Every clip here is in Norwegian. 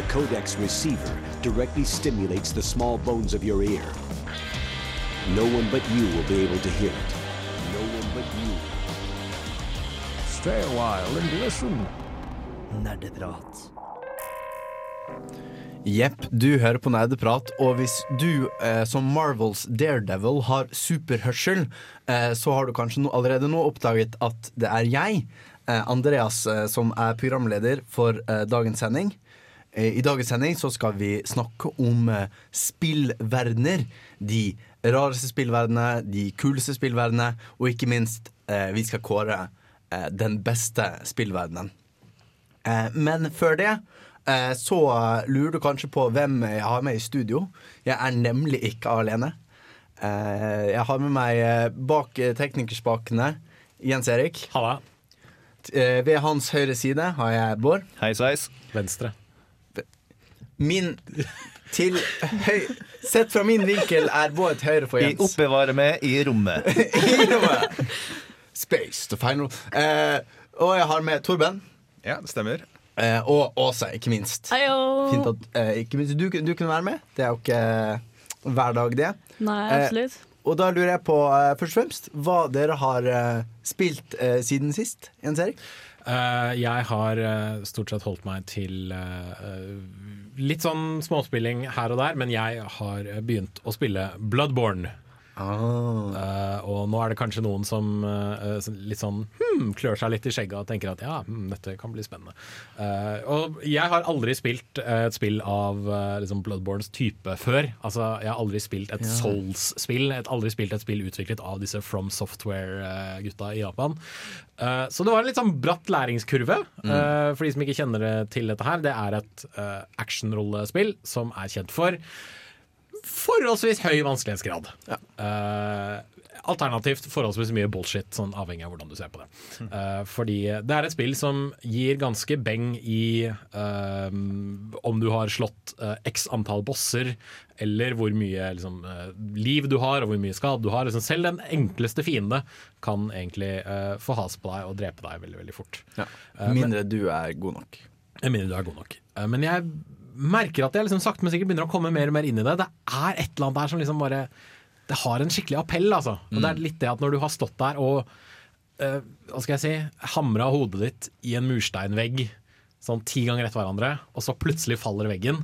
The Codex receiver directly stimulates the small bones of your ear. No one but you will be able to hear it. No one but you. Stay a while and listen. Nerdeprat. Jepp, du hører på Nerdeprat, og hvis du eh, som Marvels Daredevil har superhørsel, eh, så har du kanskje no, allerede nå oppdaget at det er jeg, eh, Andreas, eh, som er programleder for eh, dagens sending. Eh, I dagens sending så skal vi snakke om eh, spillverdener. De rareste spillverdenene, de kuleste spillverdenene, og ikke minst, eh, vi skal kåre eh, den beste spillverdenen. Eh, men før det eh, så lurer du kanskje på hvem jeg har med i studio. Jeg er nemlig ikke alene. Eh, jeg har med meg bak teknikerspakene Jens Erik. Halla. Eh, Ved hans høyre side har jeg Bård. Hei sveis. Venstre. Min til høy... Sett fra min vinkel er Bård til høyre for Jeg Jens. oppbevarer meg i rommet. Space to final. Eh, og jeg har med Torben. Ja, det stemmer. Eh, og Åse, ikke minst. Heio! Fint at eh, ikke minst du, du kunne være med. Det er jo ikke eh, hver dag, det. Nei, Eh, absolutt. Og da lurer jeg på, eh, først og fremst, hva dere har eh, spilt eh, siden sist, Jens Erik? Eh, jeg har eh, stort sett holdt meg til litt sånn småspilling her og der, men jeg har begynt å spille Bloodborne. Eh, og nå er det kanskje noen som uh, litt sånn hmm, klør seg litt i skjegget og tenker at ja, hmm, dette kan bli spennende. Uh, og jeg har aldri spilt et spill av liksom Bloodborns type før. Altså, jeg har aldri spilt et Souls-spill. Jeg har aldri spilt et spill utviklet av disse From Software-gutta i Japan. Så det var en litt sånn bratt læringskurve. Mm. for de som ikke kjenner til dette her, det er et uh, actionrollespill som er kjent for forholdsvis høy vanskelighetsgrad. Eh, alternativt forholdsvis mye bullshit, sånn avhengig av hvordan du ser på det. Uh, fordi det er et spill som gir ganske beng i uh, om du har slått uh, x antall bosser, eller hvor mye liksom, liv du har, og hvor mye skade du har. Liksom, selv den enkleste fiende kan egentlig få has på deg og drepe deg veldig, veldig fort. Ja. Mindre du er god nok. Mindre du er god nok. Men jeg merker at jeg liksom sakte, men sikkert begynner å komme mer og mer inn i det. Det er et eller annet der som liksom bare Det har en skikkelig appell, altså. Og det er litt det at når du har stått der og uh, hva skal jeg si, hamra hodet ditt i en mursteinvegg sånn ti ganger etter hverandre, og så plutselig faller veggen.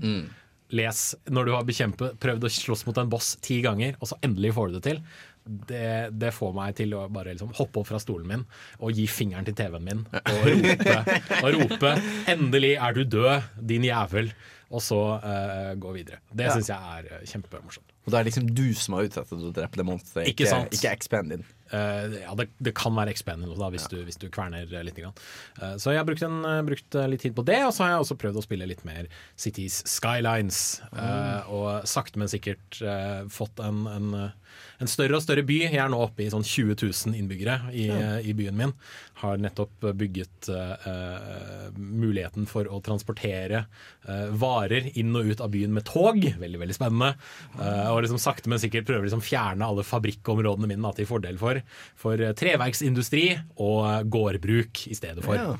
Les når du har bekjempet, prøvd å slåss mot en boss ti ganger, og så endelig får du det til. Det, det får meg til å bare liksom hoppe opp fra stolen min og gi fingeren til TV-en min og rope, og rope 'Endelig er du død, din jævel', og så uh, gå videre. Det Ja. syns jeg er eh, kjempemorsomt. Og det er liksom du som har utsatt deg til å drepe det monsteret, Ikke ikke, ikke din. Eh, ja, det, det kan være expandable da, hvis, du, hvis du kverner litt. Grann. Eh, så jeg har brukt, en, eh, brukt litt tid på det, og så har jeg også prøvd å spille litt mer Cities Skylines. eh, og sakte, men sikkert fått en, en, en større og større by. Jeg er nå oppe i sånn 20 000 innbyggere i, eh, i byen min. Har nettopp bygget muligheten for å transportere varer inn og ut av byen med tog. Veldig, veldig spennende. Eh, og liksom sakte, men sikkert prøver liksom fjerne alle fabrikkområdene mine da, til fordel for, for eh, treverksindustri og eh, gårdbruk i stedet for. Ja.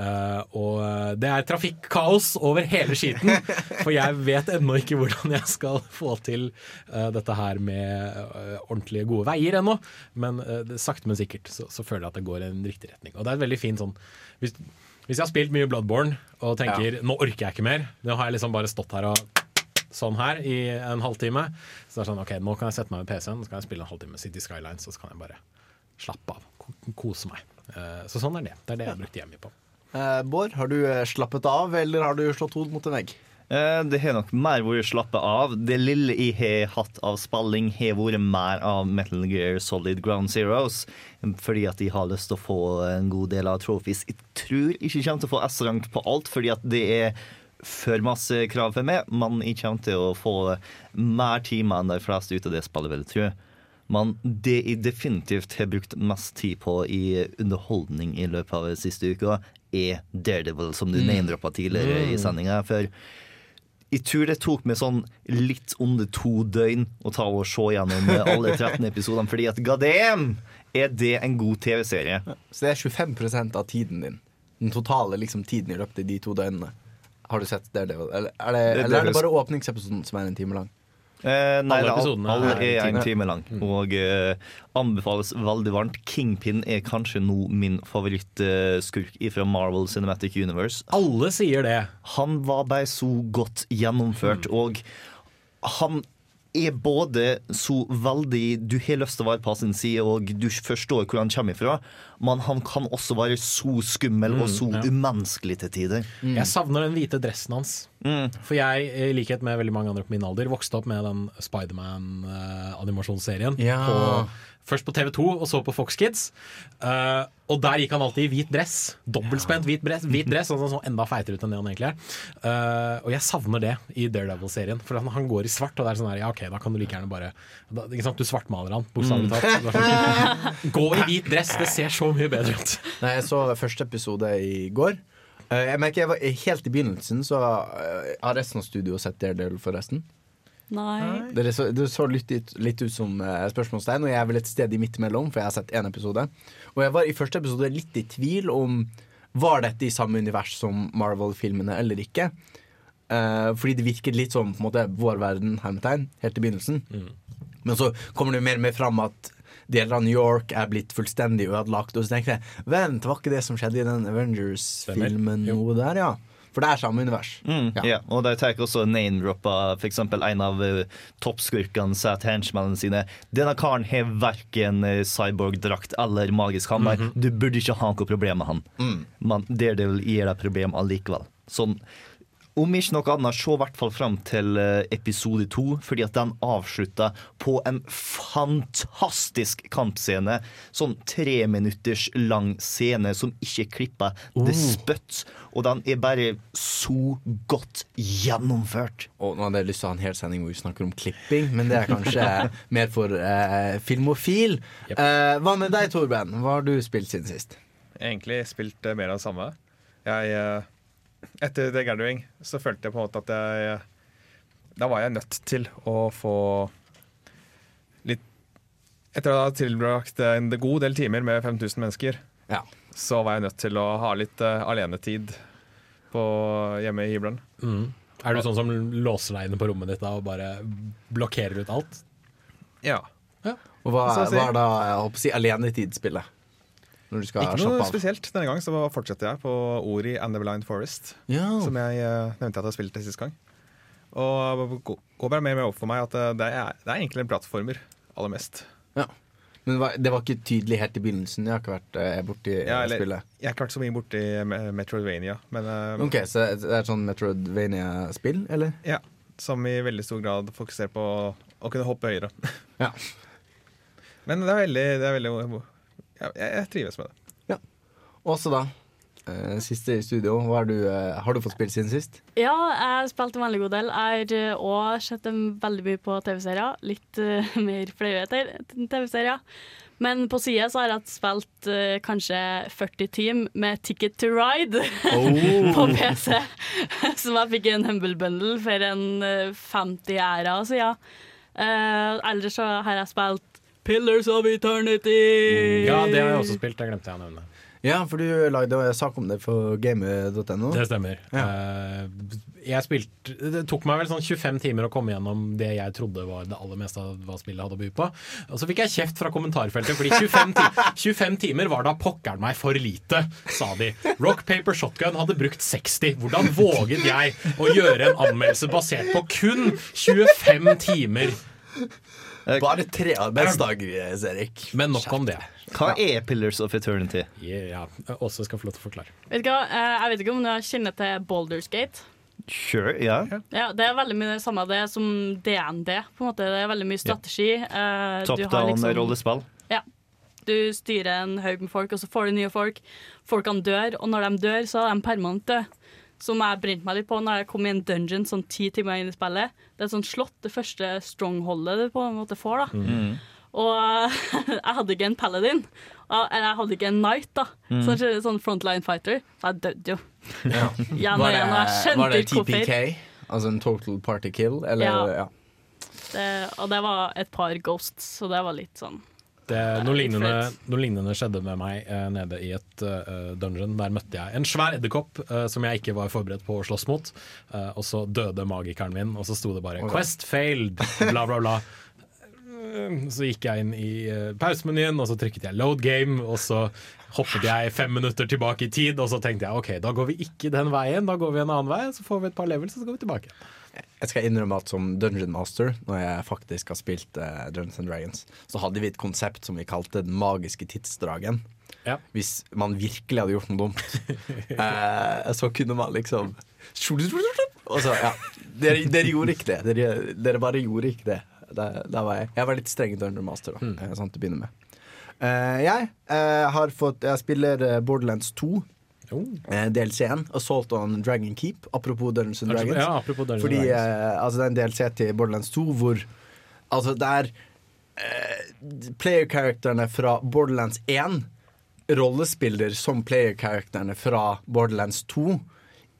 Uh, og det er trafikkaos over hele skiten, for jeg vet ennå ikke hvordan jeg skal få til uh, dette her med uh, ordentlige, gode veier ennå. Men sakte, men sikkert så, så føler jeg at det går i en riktig retning. Og det er et veldig fint sånn hvis, hvis jeg har spilt mye Bloodborne og tenker nå orker jeg ikke mer, nå har jeg liksom bare stått her og sånn her i en halvtime, så det er sånn ok, nå kan jeg sette meg ved PC-en, så kan jeg spille en halvtime City Skylines, og så kan jeg bare slappe av, kose meg. Eh, så sånn er det. Det er det jeg har brukt hjemme på. Eh, Bård, har du eh, slappet av, eller har du slått hodet mot en vegg? Eh, Det har nok mer vært slappe av. Det lille jeg har hatt av spilling, har vært mer av Metal Gear Solid Ground Zeroes. Fordi at jeg har lyst til å få en god del av trophies. Jeg tror ikke jeg kommer til å få S-rank på alt, fordi at det er for masse krav for meg. Man kommer til å få mer timer enn de fleste ut av det spillet, vil jeg tro. Men det jeg definitivt har brukt mest tid på i underholdning i løpet av siste uka, er Daredevil, som du name-droppa tidligere i sendinga. For jeg tror det tok meg sånn litt under to døgn å ta og se gjennom alle 13 episodene, fordi at gadem, er det en god TV-serie. Så det er 25% av tiden din. Den totale liksom, tiden i løpet av de to døgnene. Har du sett Daredevil? Eller er det, Det- eller er det bare åpningsepisoden som er en time lang? Eh, nei, Alle episodene alle er er en time. lang, og eh, anbefales veldig varmt. Kingpin er kanskje nå min favorittskurk fra Marvel Cinematic Universe. Alle sier det. Han var bare så godt gjennomført, og han er både så veldig Du har lyst til å være på sin side, og du forstår hvor han kommer ifra, men han kan også være så skummel og så ja. umenneskelig til tider. Jeg savner den hvite dressen hans. Mm. For jeg, i likhet med veldig mange andre på min alder, vokste opp med den Spiderman-animasjonsserien. Ja. Først på TV2, og så på Fox Kids. Uh, og der gikk han alltid i hvit dress. Dobbeltspent hvit dress, hvit dress altså så enda feitere ut enn det han egentlig er. Uh, og jeg savner det i Daredevil-serien. For han, han går i svart, og det er sånn her, ja ok, da kan du like gjerne bare da, ikke sant? Du svartmaler han, bokstavelig talt. Sånn, Gå i hvit dress, det ser så mye bedre ut. Nei, jeg så første episode i går. Uh, Jeg merker jeg var Helt i begynnelsen så har resten av studioet sett Daredevil, forresten. Nei. Det så, det så litt, ut- litt ut som eh, spørsmålstegn, og jeg er vel et sted i midt imellom, for jeg har sett én episode. Og jeg var i første episode litt i tvil om Var dette i samme univers som Marvel-filmene eller ikke. Eh, fordi det virket litt som på en måte, vår verden, hermetegn, helt i begynnelsen. Men så kommer det mer og mer fram at deler av New York er blitt fullstendig ødelagt. Og så tenkte jeg vent, var ikke det som skjedde i den Avengers-filmen noe der, ja? For det er samme univers. Mm, Ja. ja. Og de tar også name-droppa f.eks. en av uh, toppskurkene sa til henchmennene sine Denne karen har verken uh, cyborg-drakt eller magisk hammer. Du burde ikke ha noe problem med han. Men Daredevil gir deg problem allikevel. Sånn om ikke noe annet, se i hvert fall fram til eh, episode to, fordi at den avslutter på en fantastisk kampscene. Sånn tre minutters lang scene som ikke klipper det spøtt. Og den er bare så godt gjennomført. Og nå hadde jeg lyst til å ha en hel sending hvor vi snakker om klipping, men det er kanskje mer for eh, filmofil. Eh, hva med deg, Torben? Hva har du spilt siden sist? egentlig spilt eh, mer av det samme. Jeg, eh, etter The Gathering så følte jeg på en måte at jeg Da var jeg nødt til å få litt Etter å ha tilbrakt en god del timer med 5000 mennesker, Ja. så var jeg nødt til å ha litt uh, alenetid på, hjemme i hybelen. Mm. Er du sånn som låser deg inne på rommet ditt da, og bare blokkerer ut alt? Ja. Og hva, Så hva er da jeg håper å si, alenetidsspillet? Når du skal Ikke noe spesielt denne gang, så fortsetter jeg på Ori and the Blind Forest. Ja. som jeg eh, nevnte at jeg spilte sist gang. Og går bare mer og mer opp for meg at eh, det er, det er egentlig plattformer aller mest. ja. Men det var, det var ikke tydelig helt i begynnelsen. Jeg har ikke vært eh, borti eh, Ja, eller- spillet. Jeg har ikke vært så mye borti Me- Metroidvania, men eh, Ok, Så det er et sånn Metroidvania-spill, eller? ja, som i veldig stor grad fokuserer på å kunne hoppe høyere. Ja. Men det er veldig, det er veldig jeg, jeg trives med det. Også da. eh, siste i studio. Hva er du, eh, har du fått spilt siden sist? Ja, jeg har spilt en veldig god del. Jeg har òg sett dem veldig mye på TV-serier. Litt uh, mer flaue Enn TV-serier. Men på sida så har jeg spilt uh, kanskje 40 team med Ticket to Ride på PC. Som jeg fikk i en Humble Bundle for en eh, 50 æra siden. Uh, ellers så har jeg spilt Pillars of Eternity. Ja, det har jeg også spilt. Det glemte jeg å nevne. Ja, for du lagde en sak om det for game.no. Det stemmer. Ja. jeg spilte Det tok meg vel sånn 25 timer å komme gjennom det jeg trodde var det aller meste av hva spillet hadde å by på. Og så fikk jeg kjeft fra kommentarfeltet, fordi 25, ti 25 timer var da pokkeren meg for lite, sa de. Rock Paper Shotgun hadde brukt 60. Hvordan våget jeg å gjøre en anmeldelse basert på kun 25 timer? Bare tre arbeidsdager, Erik. Men nok om det. Hva er Pillars of Eternity? Ja, Åse skal få lov til å forklare. Vet du hva? Eh, jeg vet ikke om du kjenner til Boulders Gate. Sure, yeah. Ja, Det er veldig mye det samme det som DND. på en måte Det er veldig mye strategi. Yeah. Top du har down liksom- rollespill. Ja. Du styrer en haug med folk, og så får du nye folk. Folkene dør, og når de dør, så er de permanent døde. Som jeg brente meg litt på når jeg kom i en dungeon sånn ti timer inn i spillet. Det er et sånt slott, det første strongholdet du på en måte får. da Mm. Og jeg hadde ikke en paladin. Eller jeg hadde ikke en knight, da. Sånn, sånn frontline fighter. Så jeg døde jo. Ja. Og Var det, var det. TPK? Altså en total party kill? Eller, Ja. ja. Det, og det var et par ghosts, så det var litt sånn Det, noe, lignende, noe lignende skjedde med meg uh, nede i et uh, dungeon. Der møtte jeg en svær edderkopp uh, som jeg ikke var forberedt på å slåss mot. Eh, og så døde magikeren min, og så sto det bare 'Quest failed', bla, bla, bla. Så gikk jeg inn i uh, pausemenyen, og så trykket jeg 'load game', og så hoppet jeg fem minutter tilbake i tid, og så tenkte jeg ok, da går vi ikke den veien, da går vi en annen vei, så får vi et par levels, og så går vi tilbake. Jeg skal innrømme at som Dungeon Master, når jeg faktisk har spilt uh, Dungeons and Dragons, så hadde vi et konsept som vi kalte Den magiske tidsdragen. Ja. Hvis man virkelig hadde gjort noe dumt, uh, så kunne man liksom Og så, ja. Dere, dere gjorde ikke det. Dere, dere bare gjorde ikke det. Der, der var jeg. Jeg var litt streng Dungeon Master, da, mm. sånn til å begynne med. Uh, jeg har fått Jeg spiller Borderlands 2. Oh. Eh, DLC1, Assault on Dragon Keep. Apropos Dungeons and Dragons. Ja, apropos Dungeons Fordi eh, altså, det er en DLC til Borderlands 2 hvor Altså, det er eh, player-characterne fra Borderlands 1 rollespiller som player-characterne fra Borderlands 2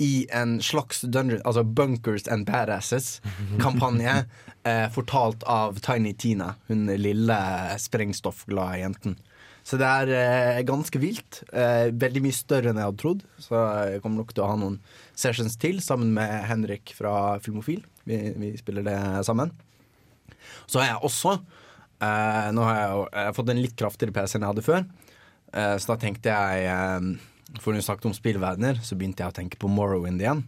i en slags dungeon, altså Bunkers and Badasses-kampanje, eh, fortalt av Tiny Tina, hun lille sprengstoffglade jenten. Så det er eh, ganske vilt. Eh, veldig mye større enn jeg hadde trodd. Så jeg kommer nok til å ha noen sessions til sammen med Henrik fra Filmofil. Vi, vi spiller det sammen. Så har jeg også eh, Nå har jeg, jeg har fått en litt kraftigere PC enn jeg hadde før. Eh, så da tenkte jeg eh, For når vi snakket om spillverdener, så begynte jeg å tenke på Morrowind igjen.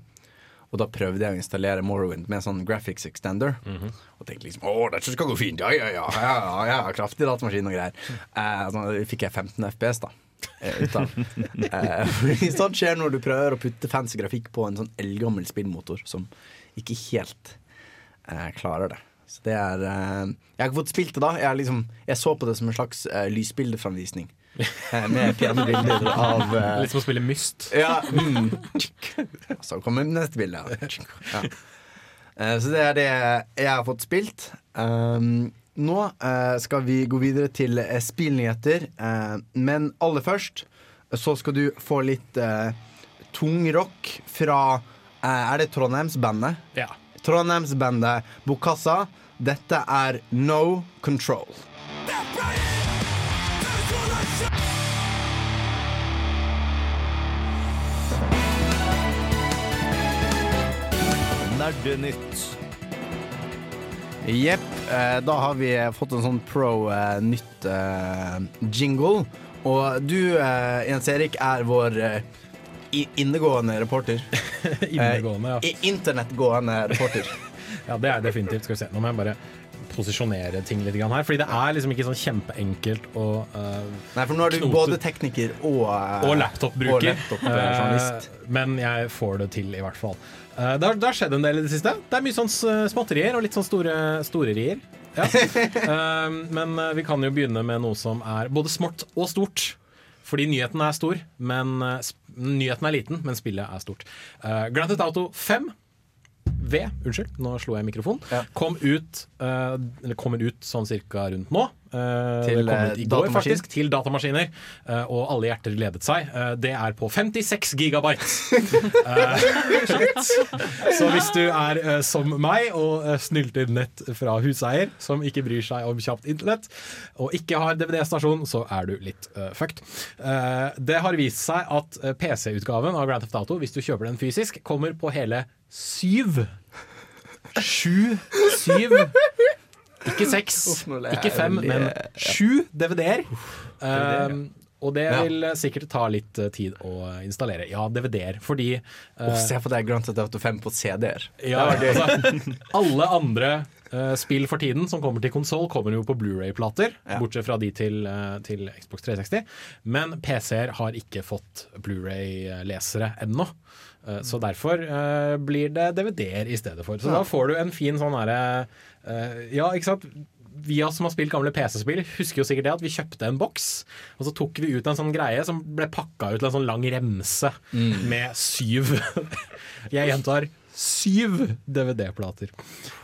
Og da prøvde jeg å installere Morrowind med en sånn graphics extender. Og tenkte liksom å, dette skal gå fint. Ja, ja, ja. ja, ja, ja kraftig datamaskin og greier. Eh, så fikk jeg 15 FPS, da. eh, Ut av. Eh, sånt skjer når du prøver å putte fancy grafikk på en sånn eldgammel spillmotor som ikke helt eh, klarer det. Så det er eh, Jeg har ikke fått spilt det da. Jeg, liksom, jeg så på det som en slags eh, lysbildeframvisning. Eh, med pianobilder av uh, Litt som å spille Myst. ja. Mm. Så kommer neste bilde. Ja. Uh, Så det er det jeg har fått spilt. Um, nå uh, skal vi gå videre til uh, spillnyheter. men aller først så skal du få litt uh, tungrock fra Er det Trondheimsbandet? Ja. Trondheimsbandet Bokassa. Dette er No Control. Nerdenytt. Jepp. Eh, da har vi fått en sånn pro eh, nytt eh, jingle. Og du, Jens Erik, er vår innegående reporter. Innegående, ja. Internettgående reporter. ja. Det er definitivt. Skal vi se. Nå må jeg bare posisjonere ting litt her. Fordi det er liksom ikke sånn kjempeenkelt å uh, Nei, for nå er du Knote. både tekniker og uh, Og laptopbruker. laptop-journalist. Eh, men jeg får det til, i hvert fall. Eh, det, har, det har skjedd en del i det siste. Det er mye sånn s- småtterier og litt sånn store storerier. Ja. Eh, men eh, vi kan jo begynne med noe som er både smått og stort. Fordi nyheten er stor, men eh, nyheten er liten, men spillet er stort. Uh, Grand Theft Auto 5 V, unnskyld, nå slo jeg mikrofonen. Ja. Kom ut, uh, eller kommer ut sånn cirka rundt nå. Uh, Til, eh, i går, faktisk, til datamaskiner. Uh, og alle hjerter gledet seg. Uh, det er på 56 gigabyte. Så hvis du er som meg og snylter nett fra huseier, som ikke bryr seg om kjapt internett, og ikke har DVD-stasjon, så er du litt fucked. Det har vist seg at PC-utgaven av Grand Theft Auto, hvis du kjøper den fysisk, kommer på hele syv. Sju, syv Ikke seks, ikke fem, men sju DVD-er. Um, og det vil eh, sikkert ta litt eh, tid å installere. Ja, DVD-er, fordi uh, Åh, se på deg Grand Theft Auto 5 på CD-er. ja, altså, alle andre uh, spill for tiden som kommer til konsoll, kommer jo på Blu-ray-plater. Ja. Bortsett fra de til, uh, til Xbox 360. Men PC-er har ikke fått Blu-ray-lesere ennå. Eh, så derfor uh, blir det DVD-er i stedet for. Så da får du en fin sånn herre uh, Ja, ikke sant. Vi som har spilt gamle PC-spill, husker jo sikkert det at vi kjøpte en boks, og så tok vi ut en sånn greie som ble pakka ut til en sånn lang remse med syv Jeg gjentar syv DVD-plater.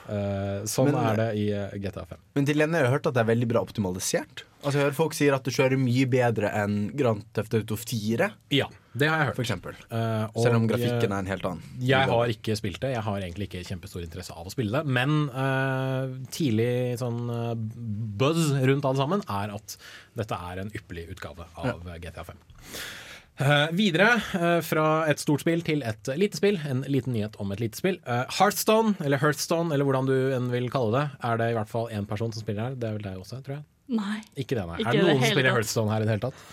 Uh, sånn Men- er det i eh, GTA 5. Men til har jeg hørt at det er veldig bra optimalisert. Altså jeg hører Folk sier at det kjører mye bedre enn Grand Theft Auto 4, Ja, det har jeg hørt. for eksempel. Eh, og, Selv om grafikken eh, er en helt annen. Jeg har ikke spilt det. Jeg har egentlig ikke kjempestor interesse av å spille det. Men uh, tidlig sånn eh, buzz rundt alle sammen er at dette er en ypperlig utgave av ja. GTA 5. Eh, videre uh, fra et stort spill til et lite spill. En liten nyhet om et lite spill. Uh, Heartstone, eller Hearthstone, eller hvordan du enn vil kalle det, er det i hvert fall én person som spiller her. Det er vel deg også, tror jeg. Nei. Ikke det, nei. Ikke er det det noen som spiller. Hearthstone her i det hele tatt?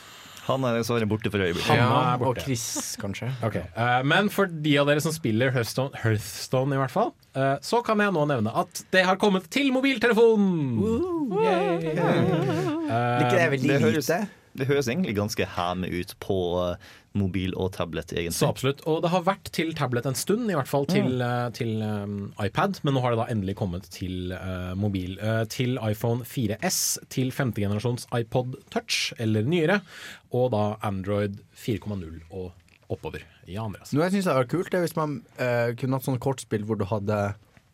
Han er dessverre borte for øyeblikket. Han Ja, er og Chris, kanskje. Okay. eh, Men for de av dere som spiller Hearthstone, Hearthstone i hvert fall, eh, så kan jeg nå nevne at det har kommet til mobiltelefonen! Uh, Eh, Liker Uh, det høres- lite. Det høres egentlig ganske hæme ut på eh, mobil og tablet, egentlig. Så absolutt. Og det har vært til tablet en stund, i hvert fall til, mm. til um, iPad. Men nå har det da endelig kommet til uh, mobil. Uh, til iPhone 4S, til femte generasjons iPod Touch eller nyere. Og da Android 4,0 og oppover. Ja, Andreas. Noe jeg syns hadde vært kult, er hvis man uh, kunne hatt sånn kortspill hvor du hadde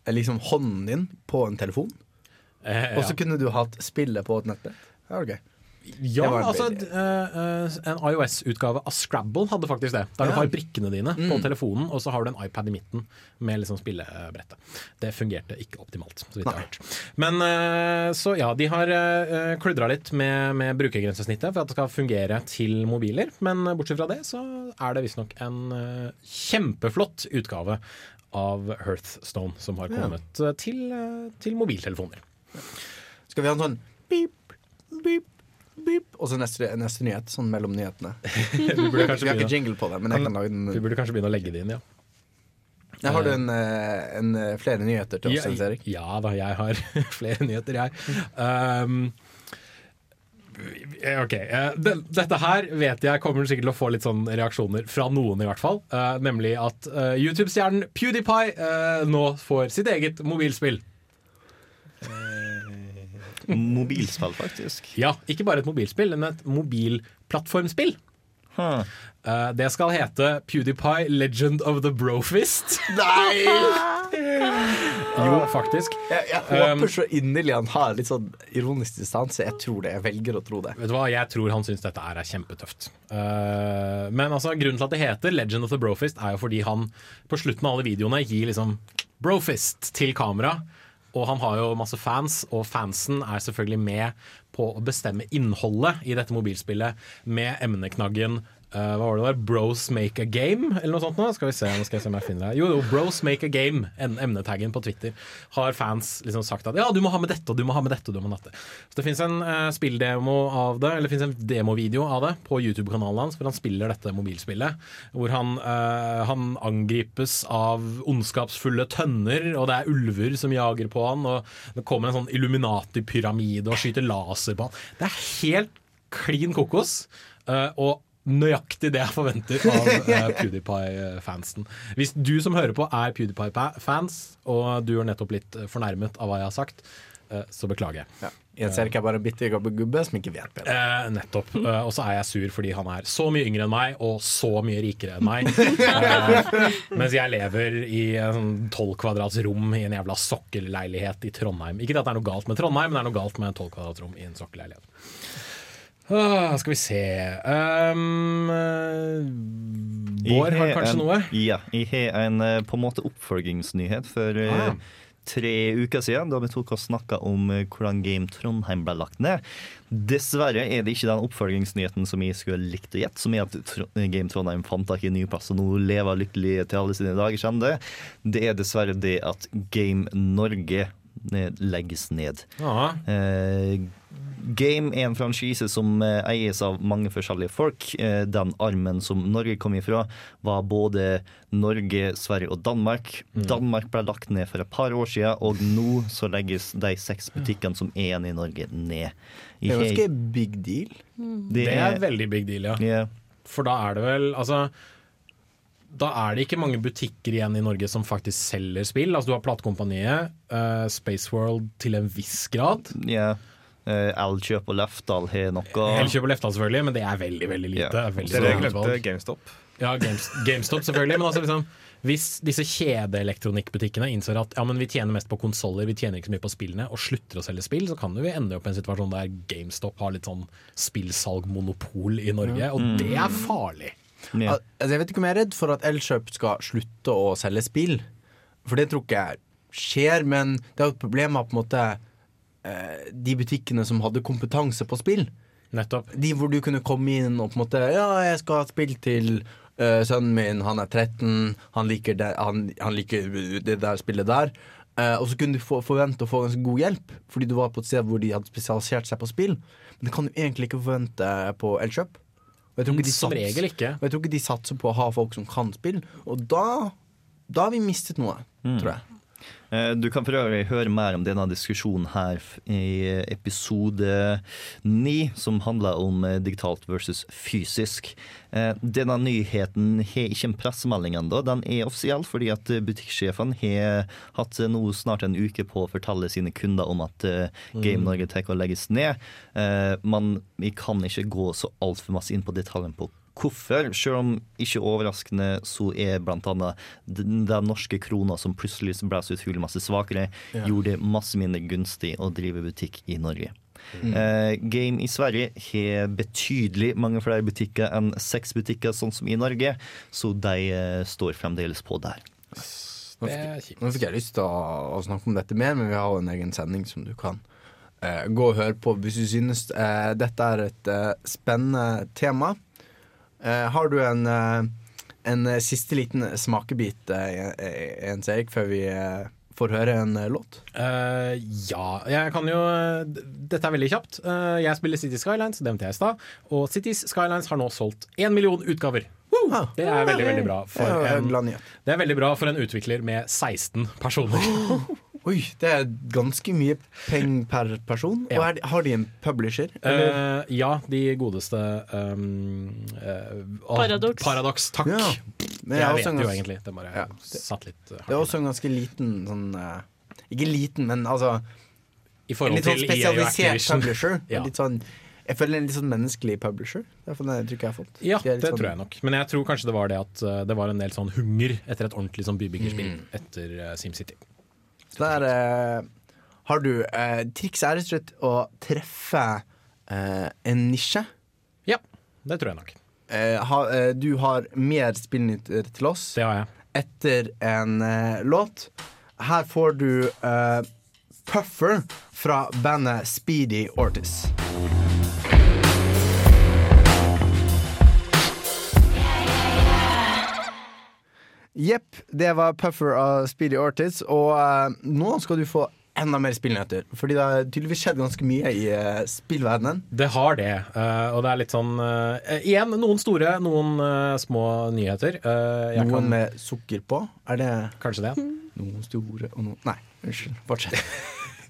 liksom hånden din på en telefon, Eh, og så kunne du hatt spillet på et nettbrett. Det var gøy. Ja, altså eh, eh, En iOS-utgave av Scrabble hadde faktisk det. Der du har brikkene dine på Mm. telefonen, og så har du en iPad i midten med liksom spillebrettet. Det fungerte ikke optimalt, så vidt jeg har hørt. Men eh, så ja, de har kludra litt med, med brukergrensesnittet for at det skal fungere til mobiler. Men bortsett fra det så er det visstnok en kjempeflott utgave av Hearthstone som har kommet ja. til, til mobiltelefoner. Skal vi ha en sånn beep, beep, beep, og så neste, neste nyhet, sånn mellom nyhetene. Vi burde Vi har ikke jingle på det, men jeg kan lage vi burde kanskje begynne å legge det inn, ja. Jeg har du en, eh, en, eh, flere nyheter til oss, Jens Erik? Ja da, jeg har flere nyheter, jeg. Um, ok, eh, Dette her vet jeg kommer sikkert til å få litt sånn reaksjoner fra noen, i hvert fall. Nemlig at YouTube-stjernen PewDiePie nå får sitt eget mobilspill. Mobilspill, faktisk. Ja, ikke bare et mobilspill, men et mobilplattformspill. Huh. Eh, det skal hete PewDiePie Legend of the Brofist. Nei! Jo, faktisk. Jeg, jeg Um, håper så inderlig han har litt sånn ironisk distanse. Jeg tror det. Jeg velger å tro det. Vet du hva, Jeg tror han syns dette er, er kjempetøft. Eh, men altså, grunnen til at det heter Legend of the Brofist, er jo fordi han på slutten av alle videoene gir liksom Brofist til kamera. Og han har jo masse fans, og fansen er selvfølgelig med på å bestemme innholdet i dette mobilspillet med emneknaggen eh, hva var det der? Bros make a game, eller noe sånt nå? Skal vi se, nå skal jeg se om jeg finner det. Jo, jo, Bros make a game, en emnetaggen på Twitter, har fans liksom sagt at ja, du må ha med dette, og du må ha med dette, og du må ha med dette. Så det fins en uh, spilldemo av det, eller det fins en demovideo av det på YouTube-kanalen hans, hvor han spiller dette mobilspillet. Hvor han, uh, han angripes av ondskapsfulle tønner, og det er ulver som jager på han, og det kommer en sånn Illuminati-pyramide og skyter laser på han. Det er helt klin kokos. Uh, og nøyaktig det jeg forventer av uh, PewDiePie-fansen. Hvis du som hører på er PewDiePie-fans, og du er nettopp litt eh, fornærmet av hva jeg har sagt, uh, så beklager jeg. Ja. ser ikke jeg bare en bitte gammel gubbe som ikke vet bedre. Eh, nettopp. Eh, og så er jeg sur fordi han er så mye yngre enn meg, og så mye rikere enn meg. Eh, mens jeg lever i en tolv kvadrats rom i en jævla sokkelleilighet i Trondheim. Ikke at det er noe galt med Trondheim, men det er noe galt med tolv kvadrats rom i en sokkelleilighet. Ah, skal vi se um, Bård har kanskje en, noe? Ja. Jeg har en eh, på en måte oppfølgingsnyhet for eh, Ah. tre uker siden, da vi tok og snakka om eh, hvordan Game Trondheim ble lagt ned. Dessverre er det ikke den oppfølgingsnyheten som jeg skulle likt å gjette, som er at Game Trondheim fant tak i en ny plass og nå lever lykkelig til alle sine dager det. Det er dessverre det at Game Norge eh, legges ned. Ja. Eh, Game er en franchise som eh, eies av mange forskjellige folk. Eh, den armen som Norge kom ifra, var både Norge, Sverige og Danmark. Danmark ble lagt ned for et par år siden, og nå så legges de seks butikkene som er igjen i Norge, ned. Det er ganske big deal. det Det er veldig big deal, ja. Yeah. For da er det vel Altså da er det ikke mange butikker igjen i Norge som faktisk selger spill. Altså Du har Platekompaniet, uh, Spaceworld til en viss grad. ja. Eh, Elkjøp og Lefdal har noe. Elkjøp og Lefdal selvfølgelig, men det er veldig veldig lite. Yeah. Veldig det lite glemte. GameStop. Ja, Games, GameStop selvfølgelig, men altså liksom hvis disse kjedeelektronikkbutikkene innser at ja, men vi tjener mest på konsoller, vi tjener ikke så mye på spillene, og slutter å selge spill, så kan vi ende opp i en situasjon der GameStop har litt sånn spillsalgmonopol i Norge, og det er farlig. Ja. Altså, jeg vet ikke om jeg er redd for at Elkjøp skal slutte å selge spill. For det tror ikke jeg skjer, men det er jo et problem med på en måte eh, de butikkene som hadde kompetanse på spill. Nettopp. De hvor du kunne komme inn og på en måte Ja, jeg skal ha spill til uh, sønnen min, han er 13, han liker det, han, han liker det der spillet der. Uh, og så kunne du få, forvente å få ganske god hjelp, fordi du var på et sted hvor de hadde spesialisert seg på spill. Men det kan du egentlig ikke forvente på Elkjøp. Og jeg tror ikke de Som regel ikke. og jeg tror ikke de satser på å ha folk som kan spill. Og da, da har vi mistet noe, tror jeg. Eh, Du kan for øvrig høre mer om denne diskusjonen her i episode 9, som handler om eh, digitalt versus fysisk. Eh, Denne nyheten har ikke en pressemelding ennå. Den er offisiell fordi at butikksjefen har hatt nå snart en uke på å fortelle sine kunder om at Game Norge tar å legges ned. Men vi kan ikke gå så altfor masse inn på detaljene på hvorfor. Selv om ikke overraskende så er bl.a. den, norske krona som plutselig ble så utrolig masse svakere, gjorde det masse mindre gunstig å drive butikk i Norge. Eh, Game i Sverige har betydelig mange flere butikker enn seks butikker, sånn som i Norge, så de uh, står fremdeles på der. Nå fikk. Nå fikk jeg lyst til å, å snakke om dette mer, men vi har jo en egen sending som du kan uh, gå og høre på hvis du synes eh, dette er et spennende tema. Eh, har du en, eh, en eh, siste liten smakebit, Jens Erik, før vi får høre en låt? Uh, ja, jeg kan jo Dette er veldig kjapt. Uh, jeg spiller City Skylines, det nevnte jeg i stad. Og Cities Skylines har nå solgt én million utgaver. Ah, Det er veldig, veldig bra. For en det er veldig bra for en utvikler med 16 personer. Oi, det er ganske mye penger per person. Og Ja. er, de- har de en publisher? Eh, ja, de godeste um, uh, Paradox. Paradox, takk. Ja. Det jeg vet også jo egentlig. Det bare Ja. satt litt hardt Det er også en ganske liten sånn uh, Ikke liten, men altså I En litt sånn og spesialisert publisher. Ja. Litt sånn, jeg føler en litt sånn menneskelig publisher. Det er det inntrykket jeg har fått. Ja, det sånn- tror jeg nok. Men jeg tror kanskje det var det at det var en del sånn hunger etter et ordentlig sånn bybyggerspill Mm. etter SimCity. Så der eh, har du eh, Triks er rett og slett å treffe eh, en nisje. Ja, det tror jeg nok. Eh, ha, eh, du har mer spillnytt til oss Det har jeg. etter en eh, låt. Her får du eh, Puffer fra bandet Speedy Ortis. Jepp, det var Puffer av Speedy Ortiz. Og uh, nå skal du få enda mer spillnyheter. Fordi det har tydeligvis skjedd ganske mye i uh, spillverdenen. Det har det, Uh, og det er litt sånn uh, Igjen, noen store, noen små nyheter. Eh, jeg Noen kan, med sukker på. Er det Kanskje det. noen store og noen Nei, unnskyld. Fortsett.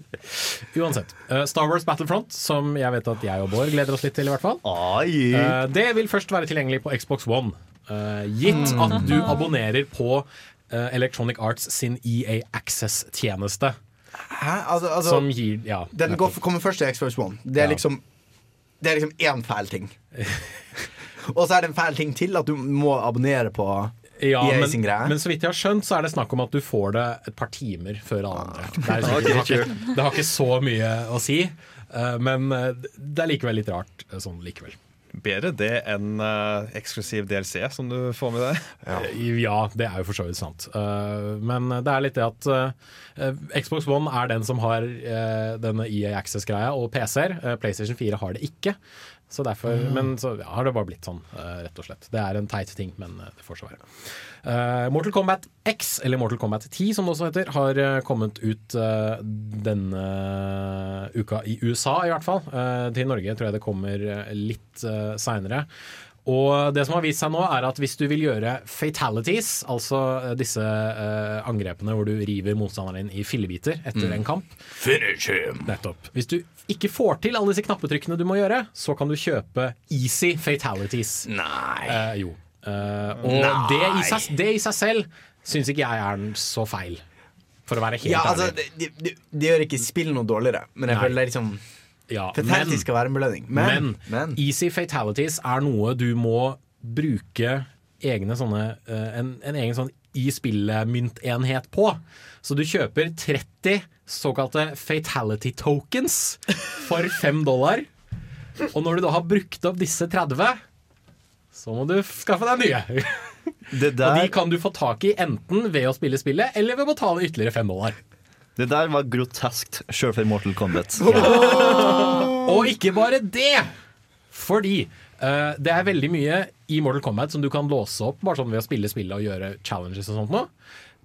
Uansett. Star Wars Battlefront, som jeg vet at jeg og Bård gleder oss litt til, i hvert fall. Det vil først være tilgjengelig på Xbox One. Eh, gitt at du abonnerer på eh, Electronic Arts sin EA Access-tjeneste. Hæ? Altså, altså Som gir Ja. Den går, kommer først til Xbox One. Det er Ja. liksom Det er liksom én fæl ting. Og så er det en fæl ting til, at du må abonnere på Ja, EA men, sin greie. men så vidt jeg har skjønt, så er det snakk om at du får det et par timer før alle andre. Det, er det, har ikke, det har ikke så mye å si, eh, men det er likevel litt rart sånn likevel. Bedre det enn uh, eksklusiv DLC som du får med deg. Ja. Ja, det er jo for så vidt sant. Uh, men det er litt det at uh, Xbox One er den som har eh, denne EA Access-greia, og PC-er. Eh, PlayStation 4 har det ikke. Så derfor, Men så ja, har det bare blitt sånn, eh, rett og slett. Det er en teit ting, men eh, det får så være. Eh, Mortal Kombat X, eller Mortal Kombat 10 som det også heter, har eh, kommet ut eh, denne uka i USA, i hvert fall. Til Norge tror jeg det kommer litt seinere. Og det som har vist seg nå, er at hvis du vil gjøre fatalities, altså disse uh, angrepene hvor du river motstanderen din i fillebiter etter en kamp Nettopp. Hvis du ikke får til alle disse knappetrykkene du må gjøre, så kan du kjøpe easy fatalities. Nei. Uh, jo. Eh, og det i, seg, det i seg selv syns ikke jeg er så feil. For å være helt Ja, altså, ærlig. det, det, det gjør ikke spill noe dårligere, men jeg Nei. føler det er liksom Ja, Fatality skal være en belønning. Men, Men, men, easy fatalities er noe du må bruke egne sånne eh, en, en egen sånn i spillet-myntenhet på. Så du kjøper 30 såkalte fatality tokens for 5 dollar. Og når du da har brukt opp disse 30, så må du skaffe deg nye. Det Og de kan du få tak i enten ved å spille spillet, eller ved å betale ytterligere 5 dollar. det der var groteskt, sjøl for Mortal Kombat. Og ikke bare det! Fordi uh, det er veldig mye i Mortal Kombat som du kan låse opp bare sånn ved å spille spillet og gjøre challenges og sånt noe.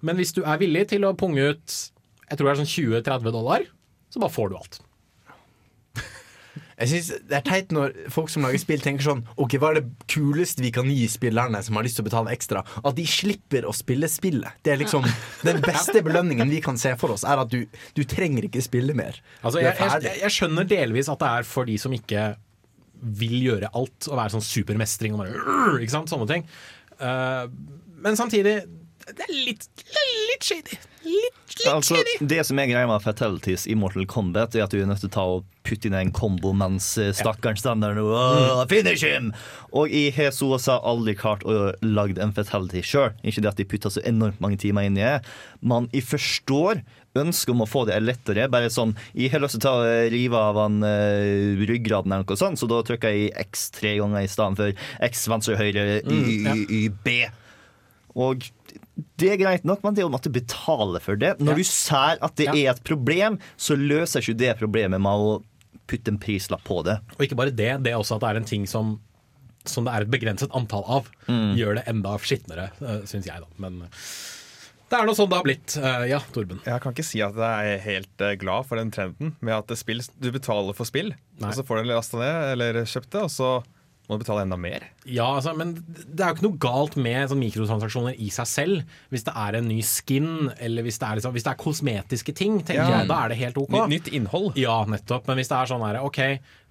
Men hvis du er villig til å punge ut jeg tror det er sånn 20-30 dollar, så bare får du alt. Jeg synes Det er teit når folk som lager spill, tenker sånn Ok, hva er det kuleste vi kan gi spillerne som har lyst til å betale ekstra? At de slipper å spille spillet. Det er liksom Den beste belønningen vi kan se for oss, er at du, du trenger ikke spille mer. Altså, jeg, jeg, jeg skjønner delvis at det er for de som ikke vil gjøre alt og være sånn supermestring og bare ikke sant? Sånne ting. Uh, men samtidig det er litt, litt shady. Litt, litt Altså, shady. det som er greia med fatalities i Mortal Kombat, er at du er nødt til å ta og putte inn en kombo mens eh, stakkaren står der «Åh, Finish him! Og jeg har så å si aldri klart å lage en fatality sjøl. Ikke det at de putter så enormt mange timer inn i det, men jeg forstår ønsket om å få det lettere. Bare sånn Jeg har lyst til å ta og rive av han uh, ryggraden eller noe sånt, så da trykker jeg X tre ganger i stedet for X venstre høyre Y, ja. y, y, B. Og det er greit nok, men det er å måtte betale for det. Når Ja. du ser at det Ja. er et problem, så løser ikke det problemet med å putte en prislapp på det. Og ikke bare det, det er også at det er en ting som, som det er et begrenset antall av. Gjør det enda skitnere, uh, syns jeg, da. Men eh, det er nå sånn det har blitt. Eh, ja, Torben. Jeg kan ikke si at jeg er helt eh, glad for den trenden med at det spill, du betaler for spill, Nei. og så får du lasta ned eller kjøpt det, og så må du betale enda mer. Ja, altså, men det er jo ikke noe galt med sånn mikrotransaksjoner i seg selv. Hvis det er en ny skin, eller hvis det er, liksom, hvis det er kosmetiske ting, tenker Ja. jeg, da er det helt OK. Ny, nytt innhold. Ja, nettopp. Men hvis det er sånn her, OK,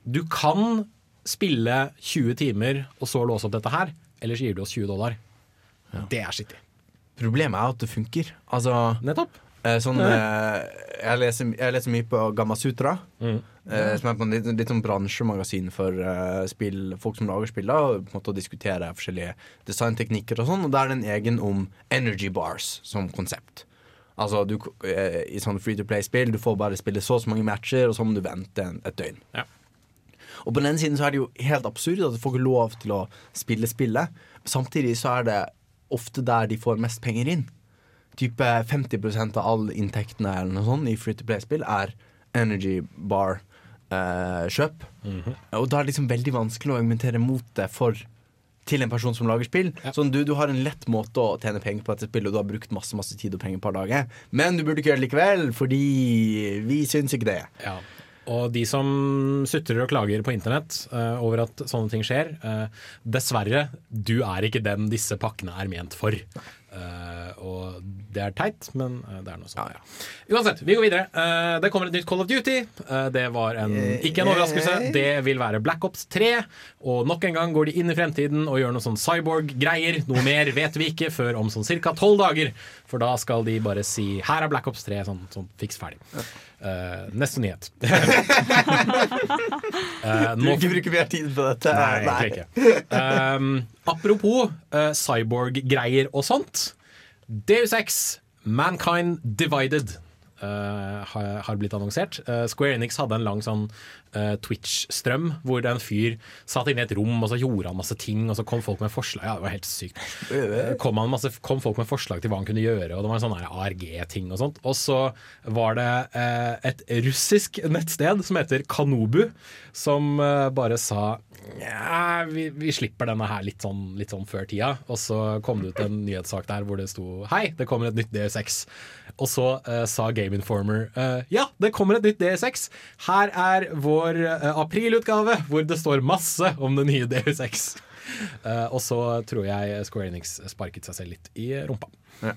du kan spille 20 timer og så låse opp dette her, ellers gir du oss 20 dollar. Det er skittig. Problemet er at det funker. Altså Nettopp. Eh, sånn eh, jeg, leser, jeg leser mye på Gamasutra, Mm. eh, som er på en litt, litt sånn bransjemagasin for eh, spill, folk som lager spill, og på en måte diskuterer diskutere forskjellige designteknikker og sånn. Og der er det en egen om energy bars som konsept. Altså du, eh, I sånn free to play-spill Du får bare spille så og så mange matcher, og så må du vente en, et døgn. Ja. Og på den ene siden så er det jo helt absurd at du får ikke lov til å spille spillet. Samtidig så er det ofte der de får mest penger inn. Type 50% av alle inntektene eller noe sånt i free to play-spill er energy bar-kjøp. Og da er det liksom veldig vanskelig å argumentere mot det for til en person som lager spill. Sånn, du, du har en lett måte å tjene penger på dette spillet, og du har brukt masse masse tid og penger på dager. Men du burde ikke gjøre det likevel, fordi vi syns ikke det. Ja. Og de som sutrer og klager på internett uh, over at sånne ting skjer, uh, dessverre, du er ikke den disse pakkene er ment for. Eh, og det er teit, men eh, det er noe sånn. Uansett, vi går videre. Eh, det kommer et nytt Call of Duty. Eh, det var en, ikke en overraskelse. Det vil være Black Ops 3. Og nok en gang går de inn i fremtiden og gjør noe sånn cyborg-greier. Noe mer vet vi ikke før om sånn ca. tolv dager. For da skal de bare si 'her er Black Ops 3', sånn, sånn fiks ferdig. Uh, neste nyhet. uh, nå- Du ikke bruke mer tid på dette? Nei, egentlig ikke. Uh, apropos uh, cyborg-greier og sånt. Deus Ex, Mankind Divided, uh, har, har blitt annonsert. Uh, Square Enix hadde en lang sånn Twitch-strøm hvor en fyr satt inne i et rom og så gjorde han masse ting, og så kom folk med forslag. Ja, det var helt sykt. Uh, kom, han masse, kom folk med forslag til hva han kunne gjøre, og det var en sånn ARG-ting og sånt. Og så var det uh, et russisk nettsted som heter Kanobu, som bare sa ja, vi, vi slipper denne her litt sånn, litt sånn før tida. Og så kom det ut en nyhetssak der hvor det sto Hei, det kommer et nytt DS6. Og så uh, sa Game Informer uh, ja, det kommer et nytt DS6. Her er vår eh, aprilutgave hvor det står masse om det nye DS6. Eh, og så tror jeg Square Enix sparket seg selv litt i rumpa. Ja.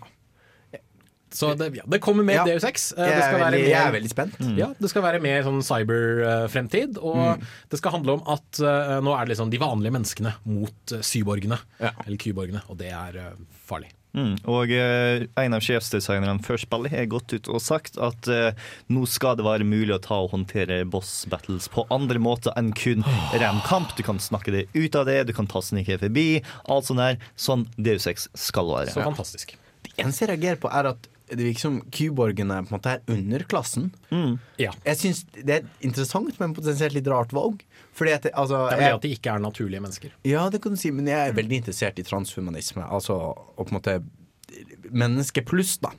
Så det, ja, det kommer mer Ja. DS6. Eh, Jeg det er, skal være veldig, jeg er veldig spent. ja, det skal være mer sånn cyber-fremtid. Og det skal handle om at nå er det liksom de vanlige menneskene mot uh, syborgene. Ja. Eller kyborgene. Og det er farlig. Mm, og eh, en av sjefsdesignerne før spillet har gått ut og sagt at eh, nå skal det være mulig å ta og håndtere boss battles på andre måter enn kun ren kamp. Du kan snakke det ut av det, du kan ta snike forbi, alt sånt der. Sånn Deus Ex skal være. Så fantastisk. Det eneste jeg reagerer på, er at det virker som kyborgene på en måte er underklassen. Ja. Jeg syns det er et interessant, men potensielt litt rart valg. Fordi at, altså, Det er vel det at de ikke er naturlige mennesker. ja, det kan du si, men jeg er veldig interessert i transhumanisme. Altså og på en måte menneske pluss, da.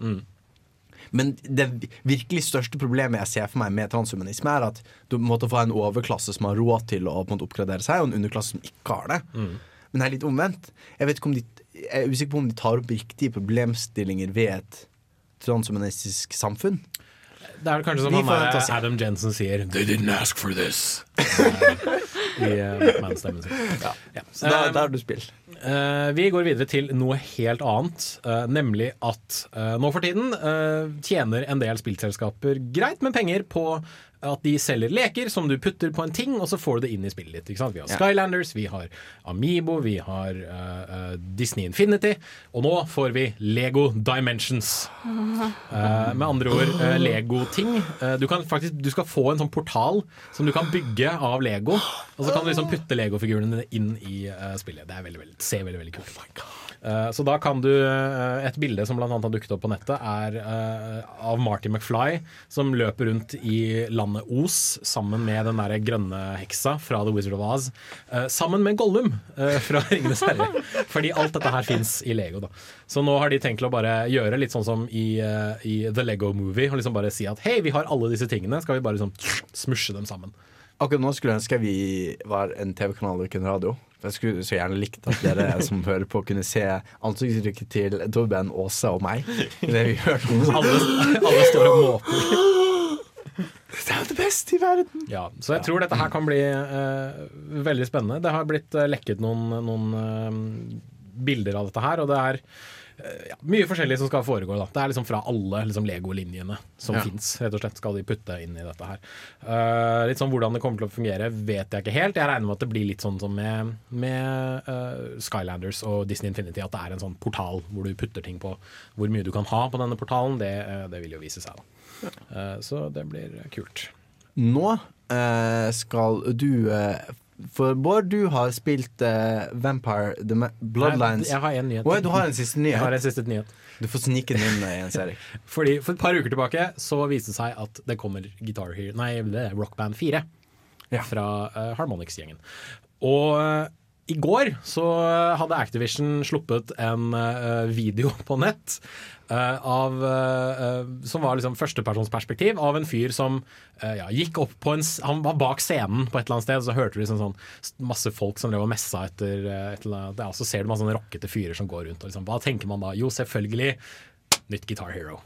Men det virkelig største problemet jeg ser for meg med transhumanisme, er at du måtte få en overklasse som har råd til å på en måte oppgradere seg, og en underklasse som ikke har det. Men det er litt omvendt. Jeg, vet ikke om de, jeg er usikker på om de tar opp riktige problemstillinger ved et transhumanistisk samfunn. Det er kanskje som han der. Adam Jensen sier They didn't ask for this. I uh, Batman-stemmen sin. Ja. Så da, um, da har du spill. Uh, vi går videre til noe helt annet, Uh, nemlig at uh, nå for tiden eh, tjener en del spillselskaper greit med penger på at de selger leker som du putter på en ting, og så får du det inn i spillet ditt. Vi har. Skylanders, vi har Amibo, vi har uh, Disney Infinity, og nå får vi Lego Dimensions. Uh, med andre ord uh, Lego-ting. Du, kan faktisk, du skal få en sånn portal som du kan bygge av Lego, og så kan du liksom putte Lego-figurene inn i spillet. Det er veldig, veldig, ser veldig, veldig kult ut. Eh, så da kan du Et bilde som annet har dukket opp på nettet, er av Marty McFly som løper rundt i landet Os sammen med den der grønne heksa fra The Wizard of Oz. eh, sammen med Gollum eh, fra Ringenes herre. Fordi alt dette her fins i Lego. da Så nå har de tenkt å bare gjøre litt sånn som i, eh, i The Lego Movie. Og liksom bare si at hei, vi har alle disse tingene, skal vi bare liksom smusje dem sammen. Akkurat nå skulle jeg ønske vi var en TV-kanal og ikke en radio. Jeg skulle så gjerne likt at dere som hører på, kunne se ansiktsuttrykket til Torben, Åse og meg. Det vi gjør om Alle, alle står og måper. Det er jo det beste i verden! Ja, så jeg tror dette her kan bli eh, veldig spennende. Det har blitt eh, lekket noen, noen eh, bilder av dette her, og det er eh, ja, mye forskjellig som skal foregå. Da. Det er liksom fra alle liksom, Lego-linjene som Ja. finnes rett og slett, skal de putte inn i dette her. Uh, litt sånn Hvordan det kommer til å fungere, vet jeg ikke helt. Jeg regner med at det blir litt sånn som med, med uh, Skylanders og Disney Infinity, at det er en sånn portal hvor du putter ting på. Hvor mye du kan ha på denne portalen, det, uh, det vil jo vise seg. da. Eh, så det blir kult. Nå eh, skal du eh, For Bård, du har spilt Vampire The Ma Bloodlines. Nei, Jeg har en nyhet. Å du har en siste Jeg har nyhet. en siste nyhet. Du får snike den inn, Jens Erik. Fordi For et par uker tilbake så viste det seg at det kommer Guitar Hero Nei, det Rock Band 4 Ja. fra uh, Harmonix-gjengen. Og uh, i går så hadde Activision sluppet en video på nett av, eh, eh, som var liksom førstepersonsperspektiv av en fyr som eh, ja, gikk opp på en Han var bak scenen på et eller annet sted, så hørte du liksom sånn masse folk som drev og messa etter eh, et eller annet. Ja, så ser du masse sånne rockete fyrer som går rundt. Og liksom, hva tenker man da? Jo, selvfølgelig nytt Guitar Hero.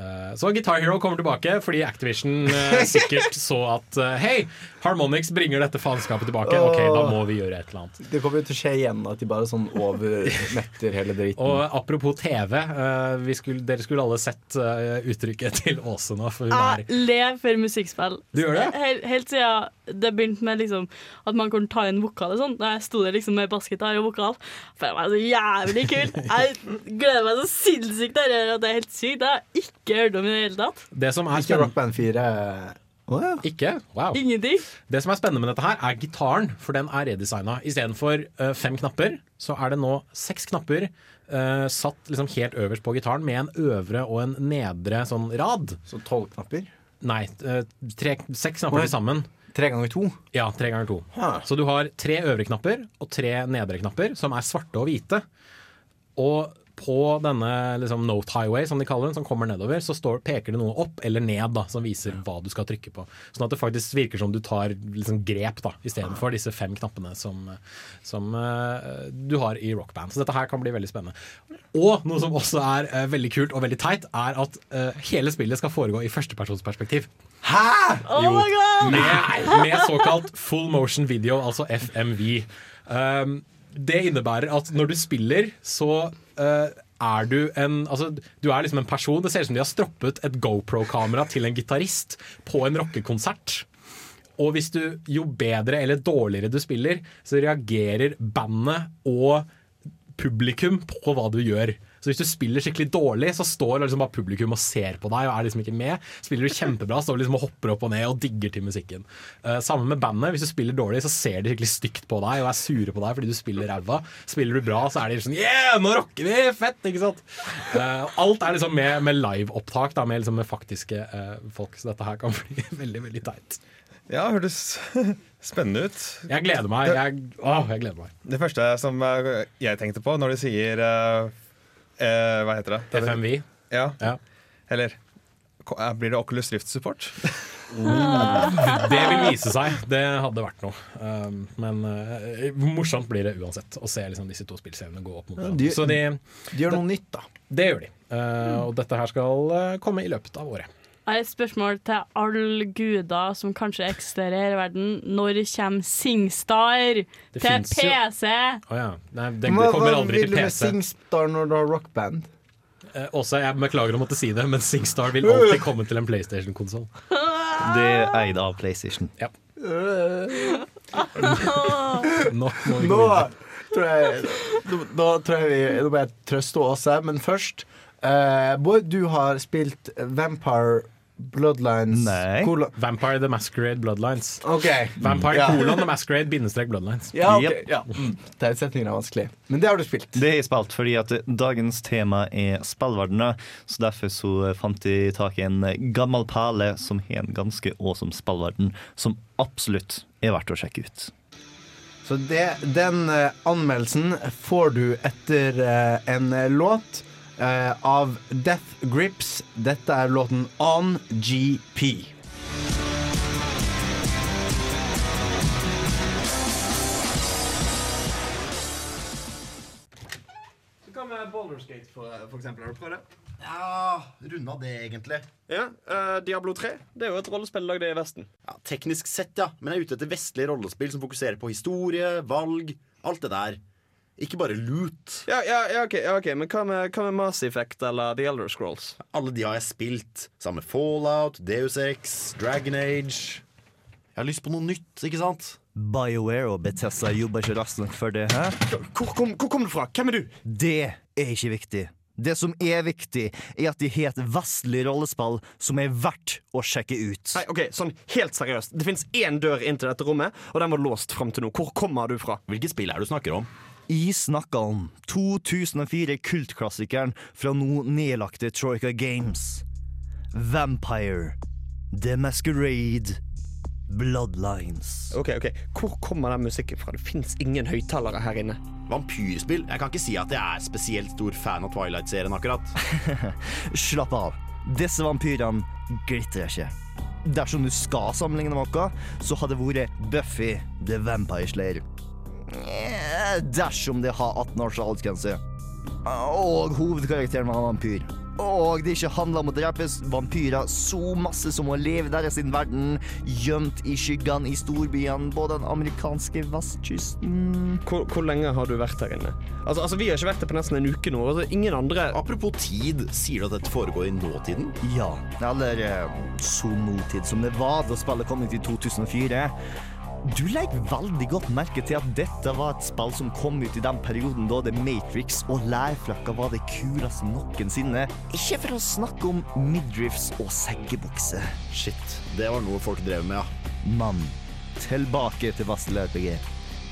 Eh, Så Guitar Hero kommer tilbake fordi Activision eh, sikkert så at eh, Hei, Harmonix bringer dette faenskapet tilbake. Ok, da må vi gjøre et eller annet. Det kommer jo til å skje igjen, at de bare sånn overmetter hele dritten. Og apropos TV, eh, vi skulle, dere skulle alle sett uttrykket til Åse nå. For hun er Jeg ler for musikkspill. Du gjør det? Helt, helt siden det begynte med liksom, at man kunne ta inn vokal og sånn. Da jeg sto der liksom med bassgitar og vokal. Det var så jævlig kul. Jeg gleder meg så sinnssykt til det. at Det er helt sykt. Det er jeg ikke hørt om i det hele tatt. Det som er Ikke Rock Band 4. Oh, ja. Ikke? Wow. Ingenting. Det som er spennende med dette her, er gitaren, for den er redesigna. Istedenfor uh, fem knapper, så er det nå seks knapper uh, satt liksom helt øverst på gitaren med en øvre og en nedre sånn rad. Så tolv knapper. Nei, eh, tre, seks knapper til sammen. Tre ganger to. Ja, tre ganger to. Ah. Så du har tre øvre knapper og tre nedre knapper, som er svarte og hvite. Og på denne liksom, Note Highway, som de kaller den, som kommer nedover, så står, peker det noe opp eller ned da, som viser hva du skal trykke på. Sånn at det faktisk virker som du tar liksom, grep da, istedenfor disse fem knappene som, som uh, du har i Rock Band. Så dette her kan bli veldig spennende. Og noe som også er uh, veldig kult og veldig teit, er at uh, hele spillet skal foregå i førstepersonsperspektiv. Oh Jo, my god! med, med såkalt full motion video, altså FMV. Um, det innebærer at når du spiller, så uh, er du en Altså, du er liksom en person. Det ser ut som de har stroppet et GoPro-kamera til en gitarist på en rockekonsert. Og hvis du, jo bedre eller dårligere du spiller, så reagerer bandet og publikum på hva du gjør. Så hvis du spiller skikkelig dårlig, så står liksom bare publikum og ser på deg og er liksom ikke med. Spiller du kjempebra, står liksom og hopper opp og ned og digger til musikken. Uh, sammen med bandet. Hvis du spiller dårlig, så ser de skikkelig stygt på deg og er sure på deg fordi du spiller ræva. Spiller du bra, så er de sånn Yeah, nå rocker vi! Fett! Ikke sant? Uh, alt er liksom med, med liveopptak, med, liksom med faktiske uh, folk. Så dette her kan bli veldig, veldig teit. Ja, hørtes spennende ut. Jeg gleder meg. Jeg, å, jeg gleder meg. Det første som eh, jeg tenkte på når de sier eh, eh, Hva heter det? FMV. Ja. Ja. Eller eh, blir det Oculus Rift support? Det vil vise seg. Det hadde vært noe. Um, men uh, morsomt blir det uansett å se liksom, disse to spillseriene gå opp mot hverandre. de- Så de, De gjør noe nytt, da. det gjør de. Uh, og dette her skal uh, komme i løpet av året. Jeg har et spørsmål til alle guder som kanskje eksisterer i verden. Når kommer Singstar Det til PC? Å ja. Nei, det, Hva, til PC. hva vil du med Singstar når du har rockband? Eh, også, jeg beklager å måtte si det, men Singstar vil alltid komme til en PlayStation-konsoll. Det er eid av PlayStation. Ja. Nå må vi gå Nå tror jeg Nå, nå tror jeg vi Nå må jeg trøste Åse, men først eh, Bård, du har spilt Vampire Bloodlines Nei. kolon- Vampire the Masquerade Bloodlines. Okay. Vampire Ja. kolon the Masquerade bindestrek Bloodlines. Ja, okay, Yep. ja. Mm. Tegnsetningen er vanskelig. Men det har du spilt. Det er spilt fordi at dagens tema er spillverdener. Så derfor så fant de tak i en gammel perle som har en ganske awesome spillverden, som absolutt er verdt å sjekke ut. Så det, den eh, anmeldelsen får du etter eh, en eh, låt eh, av Death Grips. Dette er låten On GP. Så kan vi Boulderskate, for, for eksempel? Har du prøvd det? Ja, runda det egentlig. Ja, uh, Diablo 3 det er jo et rollespill lagd i Vesten. Ja, Teknisk sett, ja. Men jeg er ute etter vestlige rollespill som fokuserer på historie, valg, alt det der. Ikke bare loot. Ja, ja, ja, ok, ja, ok, Men hva med, hva med Mass Effect eller The Elder Scrolls? Alle de har jeg spilt. Samme Fallout, Deus Ex, Dragon Age. Jeg har lyst på noe nytt, ikke sant? BioWare og Bethesda jobber ikke raskt nok for det. Hæ? Hvor kom, hvor kom du fra? Hvem er du? Det er ikke viktig. Det som er viktig, er at de har et vestlig rollespill som er verdt å sjekke ut. Nei, ok, sånn helt seriøst Det finnes én dør inn til dette rommet, og den var låst fram til nå. Hvor kommer du fra? Hvilke spill er det du snakker om? Jeg snakker 2004-kultklassikeren fra nå nedlagte Troika Games. Vampire. The Masquerade. Bloodlines. Ok, ok, Hvor kommer den musikken fra? Det fins ingen høyttalere her inne. Vampyrspill? Jeg kan ikke si at jeg er spesielt stor fan av Twilight-serien, akkurat. Slapp av. Disse vampyrene glitrer ikke. Dersom du skal sammenligne med noe, så hadde det vært Buffy the Vampire Slayer. Dersom det har 18 års aldersgrense. Og hovedkarakteren var en vampyr. Og det ikke handla om å drepe vampyrer så masse som å leve deres sin verden, gjemt i skyggene i storbyene på den amerikanske vestkysten. Hvor, hvor lenge har du vært her inne? Altså, altså Vi har ikke vært her på nesten en uke nå. Altså, ingen andre Apropos tid, sier du at dette foregår i nåtiden? Ja, eller eh, så nåtid som det var da spillet kom ut i 2004. Du legger veldig godt merke til at dette var et spill som kom ut i den perioden da The Matrix og lærflakka var det kuleste noensinne. Ikke for å snakke om midriffs og seggebukse. Shit, det var noe folk drev med, ja. Mann, tilbake til Vastel RPG.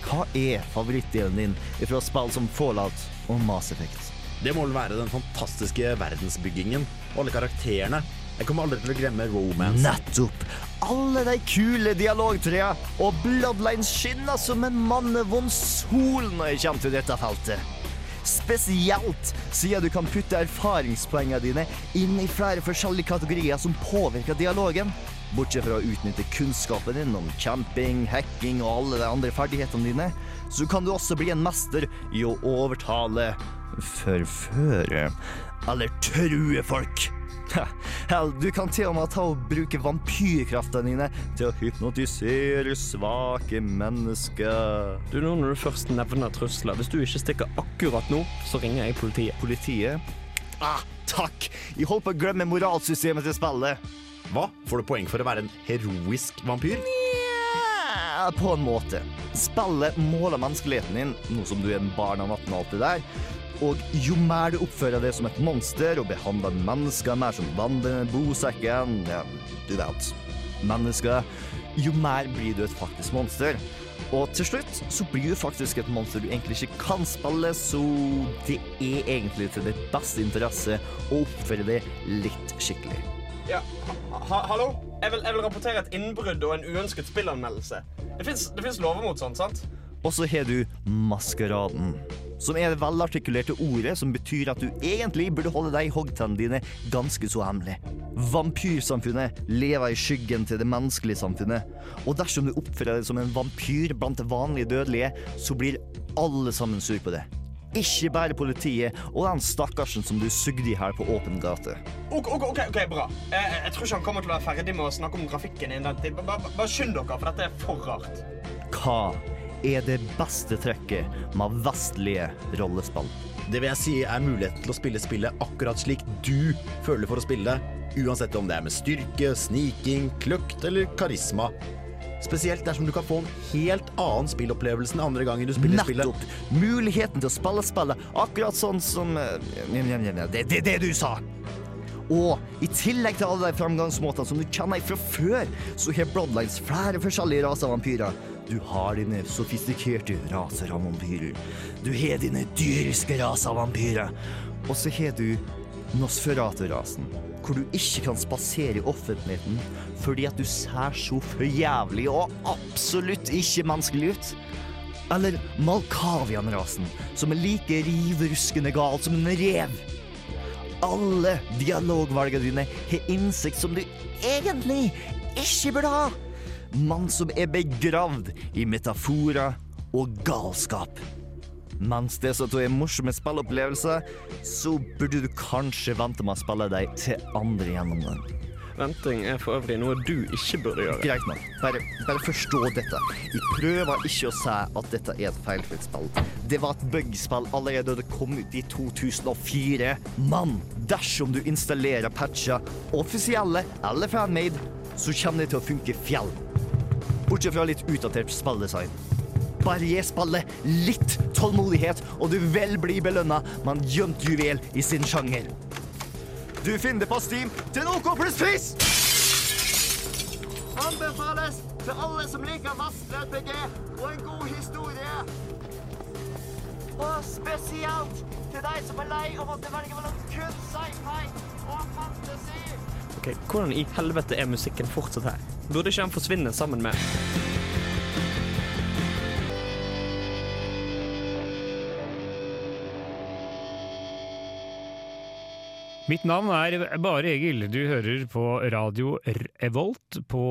Hva er favorittdelen din fra spill som Fallout og Mass Effect? Det må vel være den fantastiske verdensbyggingen og alle karakterene. Jeg kommer aldri til å glemme romance. Nettopp! Alle de kule dialogtrea og Bloodlines skinner som en mannevond sol når jeg kommer til dette feltet. Spesielt siden du kan putte erfaringspoengene dine inn i flere forskjellige kategorier som påvirker dialogen. Bortsett fra å utnytte kunnskapen din om camping, hacking og alle de andre ferdighetene dine, så kan du også bli en mester i å overtale, forføre eller true folk. Hell, du kan til og med ta og bruke vampyrkraftene dine til å hypnotisere svake mennesker. Du, nå Når du først nevner trusler, hvis du ikke stikker akkurat nå, så ringer jeg politiet. Politiet? Ah, takk! Jeg holdt på å glemme moralsystemet til spillet. Hva? Får du poeng for å være en heroisk vampyr? Nja, på en måte. Spillet måler menneskeligheten din, nå som du er en barn av natten og alt det der. Og jo mer du oppfører deg som et monster og behandler mennesker mer som vandrende bosekken, ja, du vet, mennesker, jo mer blir du et faktisk monster. Og til slutt så blir du faktisk et monster du egentlig ikke kan spille, så det er egentlig til ditt beste interesse å oppføre deg litt skikkelig. Ja, ha hallo? Jeg vil, jeg vil rapportere et innbrudd og en uønsket spillanmeldelse. Det fins lover mot sånt, sant? Og så har du maskeraden, som er det velartikulerte ordet som betyr at du egentlig burde holde deg i hoggtennene dine ganske så hemmelig. Vampyrsamfunnet lever i skyggen til det menneskelige samfunnet, og dersom du oppfører deg som en vampyr blant vanlige dødelige, så blir alle sammen sur på det. Ikke bare politiet og den stakkarsen som du sugde i her på åpen gate. OK, ok, ok, okay bra. Jeg, jeg tror ikke han kommer til å være ferdig med å snakke om grafikken innen den tid. Bare skynd dere, for dette er for rart. Hva er det beste trekket med vestlige rollespill? Det vil jeg si er muligheten til å spille spillet akkurat slik du føler for å spille det. Uansett om det er med styrke, sniking, kløkt eller karisma. Spesielt dersom du kan få en helt annen spillopplevelse enn andre gangen du spiller spillet. Nettopp! Muligheten til å spille spillet akkurat sånn som eh, Det er det, det du sa! Og i tillegg til alle de framgangsmåtene som du kjenner fra før, så har Bloodlines flere forskjellige raser av vampyrer. Du har dine sofistikerte raser av vampyrer. Du har dine dyriske raser av vampyrer. Og så har du Nosferatu-rasen, hvor du ikke kan spasere i offentligheten fordi at du ser så forjævlig og absolutt ikke menneskelig ut. Eller Malkavian-rasen, som er like rivruskende gal som en rev. Alle dialogvalgene dine har innsikt som du egentlig ikke burde ha. Mann som er begravd i metaforer og galskap. Mens det som er morsomme spillopplevelser, så burde du kanskje vente med å spille dem til andre gjennomgang. Venting er for øvrig noe du ikke burde gjøre. Greit nok. Bare, bare forstå dette. Jeg prøver ikke å si at dette er et feilfritt spill. Det var et bug-spill allerede da det kom ut i 2004. Men dersom du installerer patcher, offisielle eller fanmade, så kommer det til å funke fjell. Bortsett fra litt utdatert spilldesign. Bare gi spillet litt tålmodighet, og du vil bli belønna med en gjemt juvel i sin sjanger. Du finner det på Steam til en OK pluss pris! Anbefales til alle som liker RPG og en god historie. Og spesielt til deg som er lei av å måtte velge mellom kun sci-fi og fantasy. Ok, Hvordan i helvete er musikken fortsatt her? Burde ikke den forsvinne sammen med Mitt navn er Bare Egil. Du hører på radio Revolt på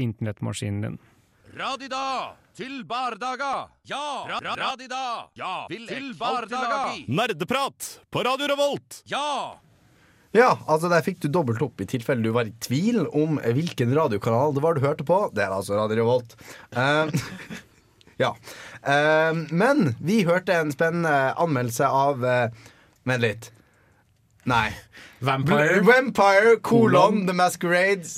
internettmaskinen din. Radida til bardaga. Ja! Ra ra radida. Ja! til bardaga. Nerdeprat på Radio Revolt! Ja! Ja, altså der fikk du dobbelt opp i tilfelle du var i tvil om hvilken radiokanal det var du hørte på. Det er altså Radio Revolt. Uh, ja. Uh, men vi hørte en spennende anmeldelse av uh, Vent litt. Nei. Vampire. Vampire, kolon, The Masquerade,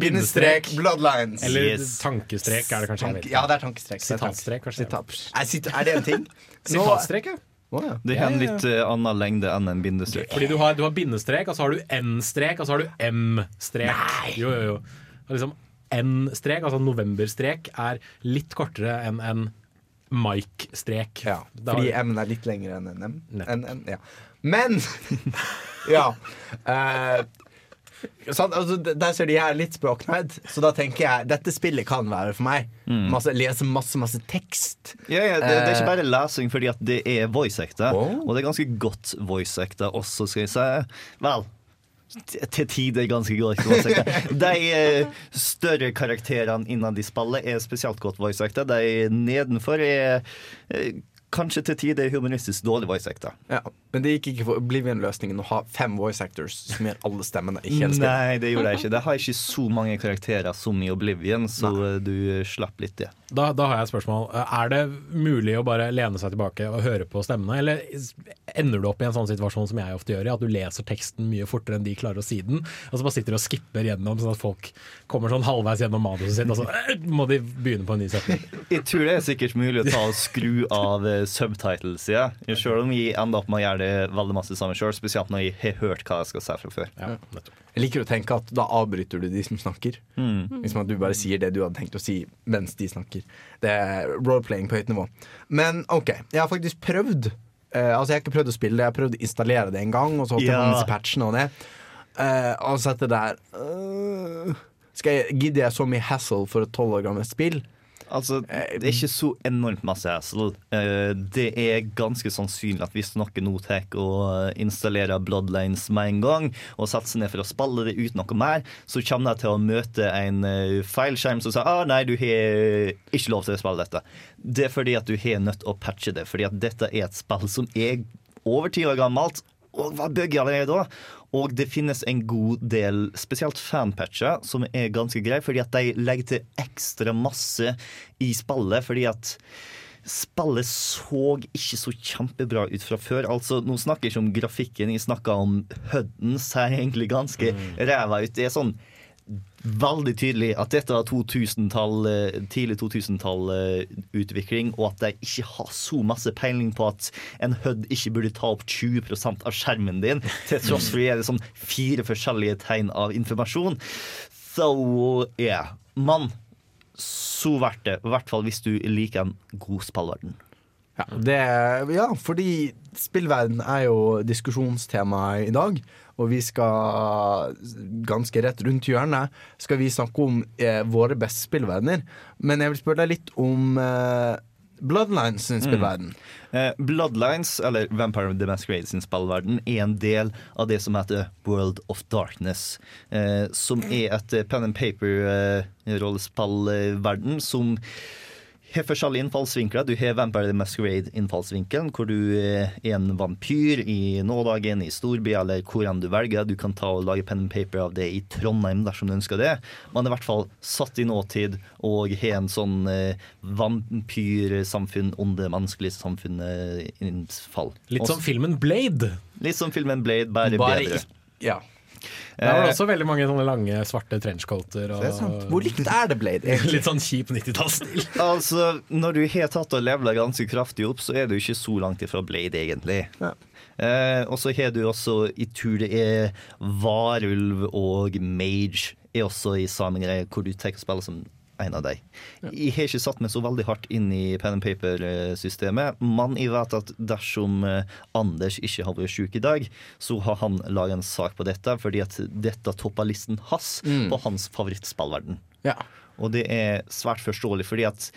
bindestrek, Bloodlines. Eller yes. tankestrek, er det kanskje. Tank, ja, det er tankestrek. Sitatstrek, kanskje. Sitat. Er det en ting? Sitatstrek, ja. Oh, ja. Det har en litt uh, annen lengde enn en bindestrek. Fordi du har, du har bindestrek, og så har du N-strek, og så har du M-strek. Jo, jo, jo. Og liksom N-strek, altså novemberstrek, er litt kortere enn en Mike-strek. Ja, fordi M-en er litt lengre enn en M. En, en, ja. Men Ja. Uh, sånn, altså, der ser de her litt språknerd, så da tenker jeg dette spillet kan være for meg. Mm. Masse, lese masse, masse tekst. Ja, ja, det, det, er ikke bare lesing fordi at det er voice-ekte. Oh. Og det er ganske godt voice-ekte også, skal jeg si. Vel, til tider ganske godt. De eh, større karakterene innen de spiller, er spesielt godt voice-ekte. De nedenfor er kanskje til tider humanistisk dårlig voice actor. Ja, men det gikk ikke for Oblivion-løsningen å ha fem voice actors som gjør alle stemmene i hele spillet. Nei, det gjorde jeg ikke. Det har ikke så mange karakterer som i Oblivion, så du slapp litt det. Da, da har jeg et spørsmål. Er det mulig å bare lene seg tilbake og høre på stemmene, eller ender du opp i en sånn situasjon som jeg ofte gjør, i at du leser teksten mye fortere enn de klarer å si den, og så bare sitter og skipper gjennom, sånn at folk kommer sånn halvveis gjennom manuset sitt, og så øh, må de begynne på en ny setning? Jeg tror det er sikkert mulig å ta og skru av subtitles, ja. Selv om jeg ender opp med å gjøre det veldig masse sammen sjøl, spesielt når jeg har hørt hva jeg skal si fra før. Jeg liker å tenke at da avbryter du de som snakker. Mm. Liksom at du bare sier det du hadde tenkt å si mens de snakker. Det er role-playing på høyt nivå. Men OK, jeg har faktisk prøvd. Uh, altså Jeg har ikke prøvd å spille det, jeg har prøvd å installere det en gang, og så holdt jeg på Ja. med disse og det. Uh, og så etter der uh, Skal jeg, Gidder jeg så mye hassle for et tolv år gammelt spill? Altså, det er ikke så enormt masse hassle. Eh, Det er ganske sannsynlig at hvis noen nå tar og installerer Bloodlines med en gang, og setter seg ned for å spille det uten noe mer, så kommer de til å møte en eh, feilskjerm som sier ah, nei, du har ikke lov til å spille dette. Det er fordi at du har nødt å patche det, fordi at dette er et spill som er over ti år gammelt, og var buggy allerede da. Og det finnes en god del, spesielt fanpatcher, som er ganske greie, fordi at de legger til ekstra masse i spillet. Fordi at spillet så ikke så kjempebra ut fra før. Altså, Nå snakker jeg ikke om grafikken, jeg snakker om HUD-en ser egentlig ganske ræva ut. Det er sånn veldig tydelig at dette var 2000-tall, eh, tidlig 2000-tall-utvikling, og at de ikke har så masse peiling på at en HUD ikke burde ta opp 20 av skjermen din, til tross for at det er sånn fire forskjellige tegn av informasjon. Så ja. Men så verdt det. I hvert fall hvis du liker en god spillverden. Ja, det, ja, fordi spillverden er jo diskusjonstema i dag. Og vi skal ganske rett rundt hjørnet skal vi snakke om eh, våre beste spillverdener. Men jeg vil spørre deg litt om eh, Bloodlines sin spillverden. Eh, Bloodlines, eller Vampire of the Masquerade sin spillverden, er en del av det som heter World of Darkness. Eh, som er et eh, pen and paper-rollespillverden som har forskjellige innfallsvinkler. Du har Vampire the Masquerade-innfallsvinkelen, hvor du eh, er en vampyr i nådagen, i storby eller hvor enn du velger. Du kan ta og lage pen and paper av det i Trondheim dersom du ønsker det. Man er i hvert fall satt i nåtid og har en sånn eh, vampyrsamfunn, onde menneskelige samfunn-innfall. Litt som filmen Blade. Litt som filmen Blade, bare, Bare bedre. ja. Der var det Eh, også veldig mange sånne lange, svarte trenchcoater. Og Det er sant. Hvor likt er det Blade? egentlig? Litt sånn kjip 90-tallsstil. Altså, Når du har tatt og levela ganske kraftig opp, så er du ikke så langt ifra Blade, egentlig. Eh, og så har du også i tur det er varulv og mage er også i samme greie, hvor du tar og spiller som en av dem. Jeg har ikke satt meg så veldig hardt inn i pen and paper-systemet, men jeg vet at dersom eh, Anders ikke har vært syk i dag, så har han laga en sak på dette, fordi at dette topper listen hans Mm. på hans favorittspillverden. Ja. Og det er svært forståelig, fordi at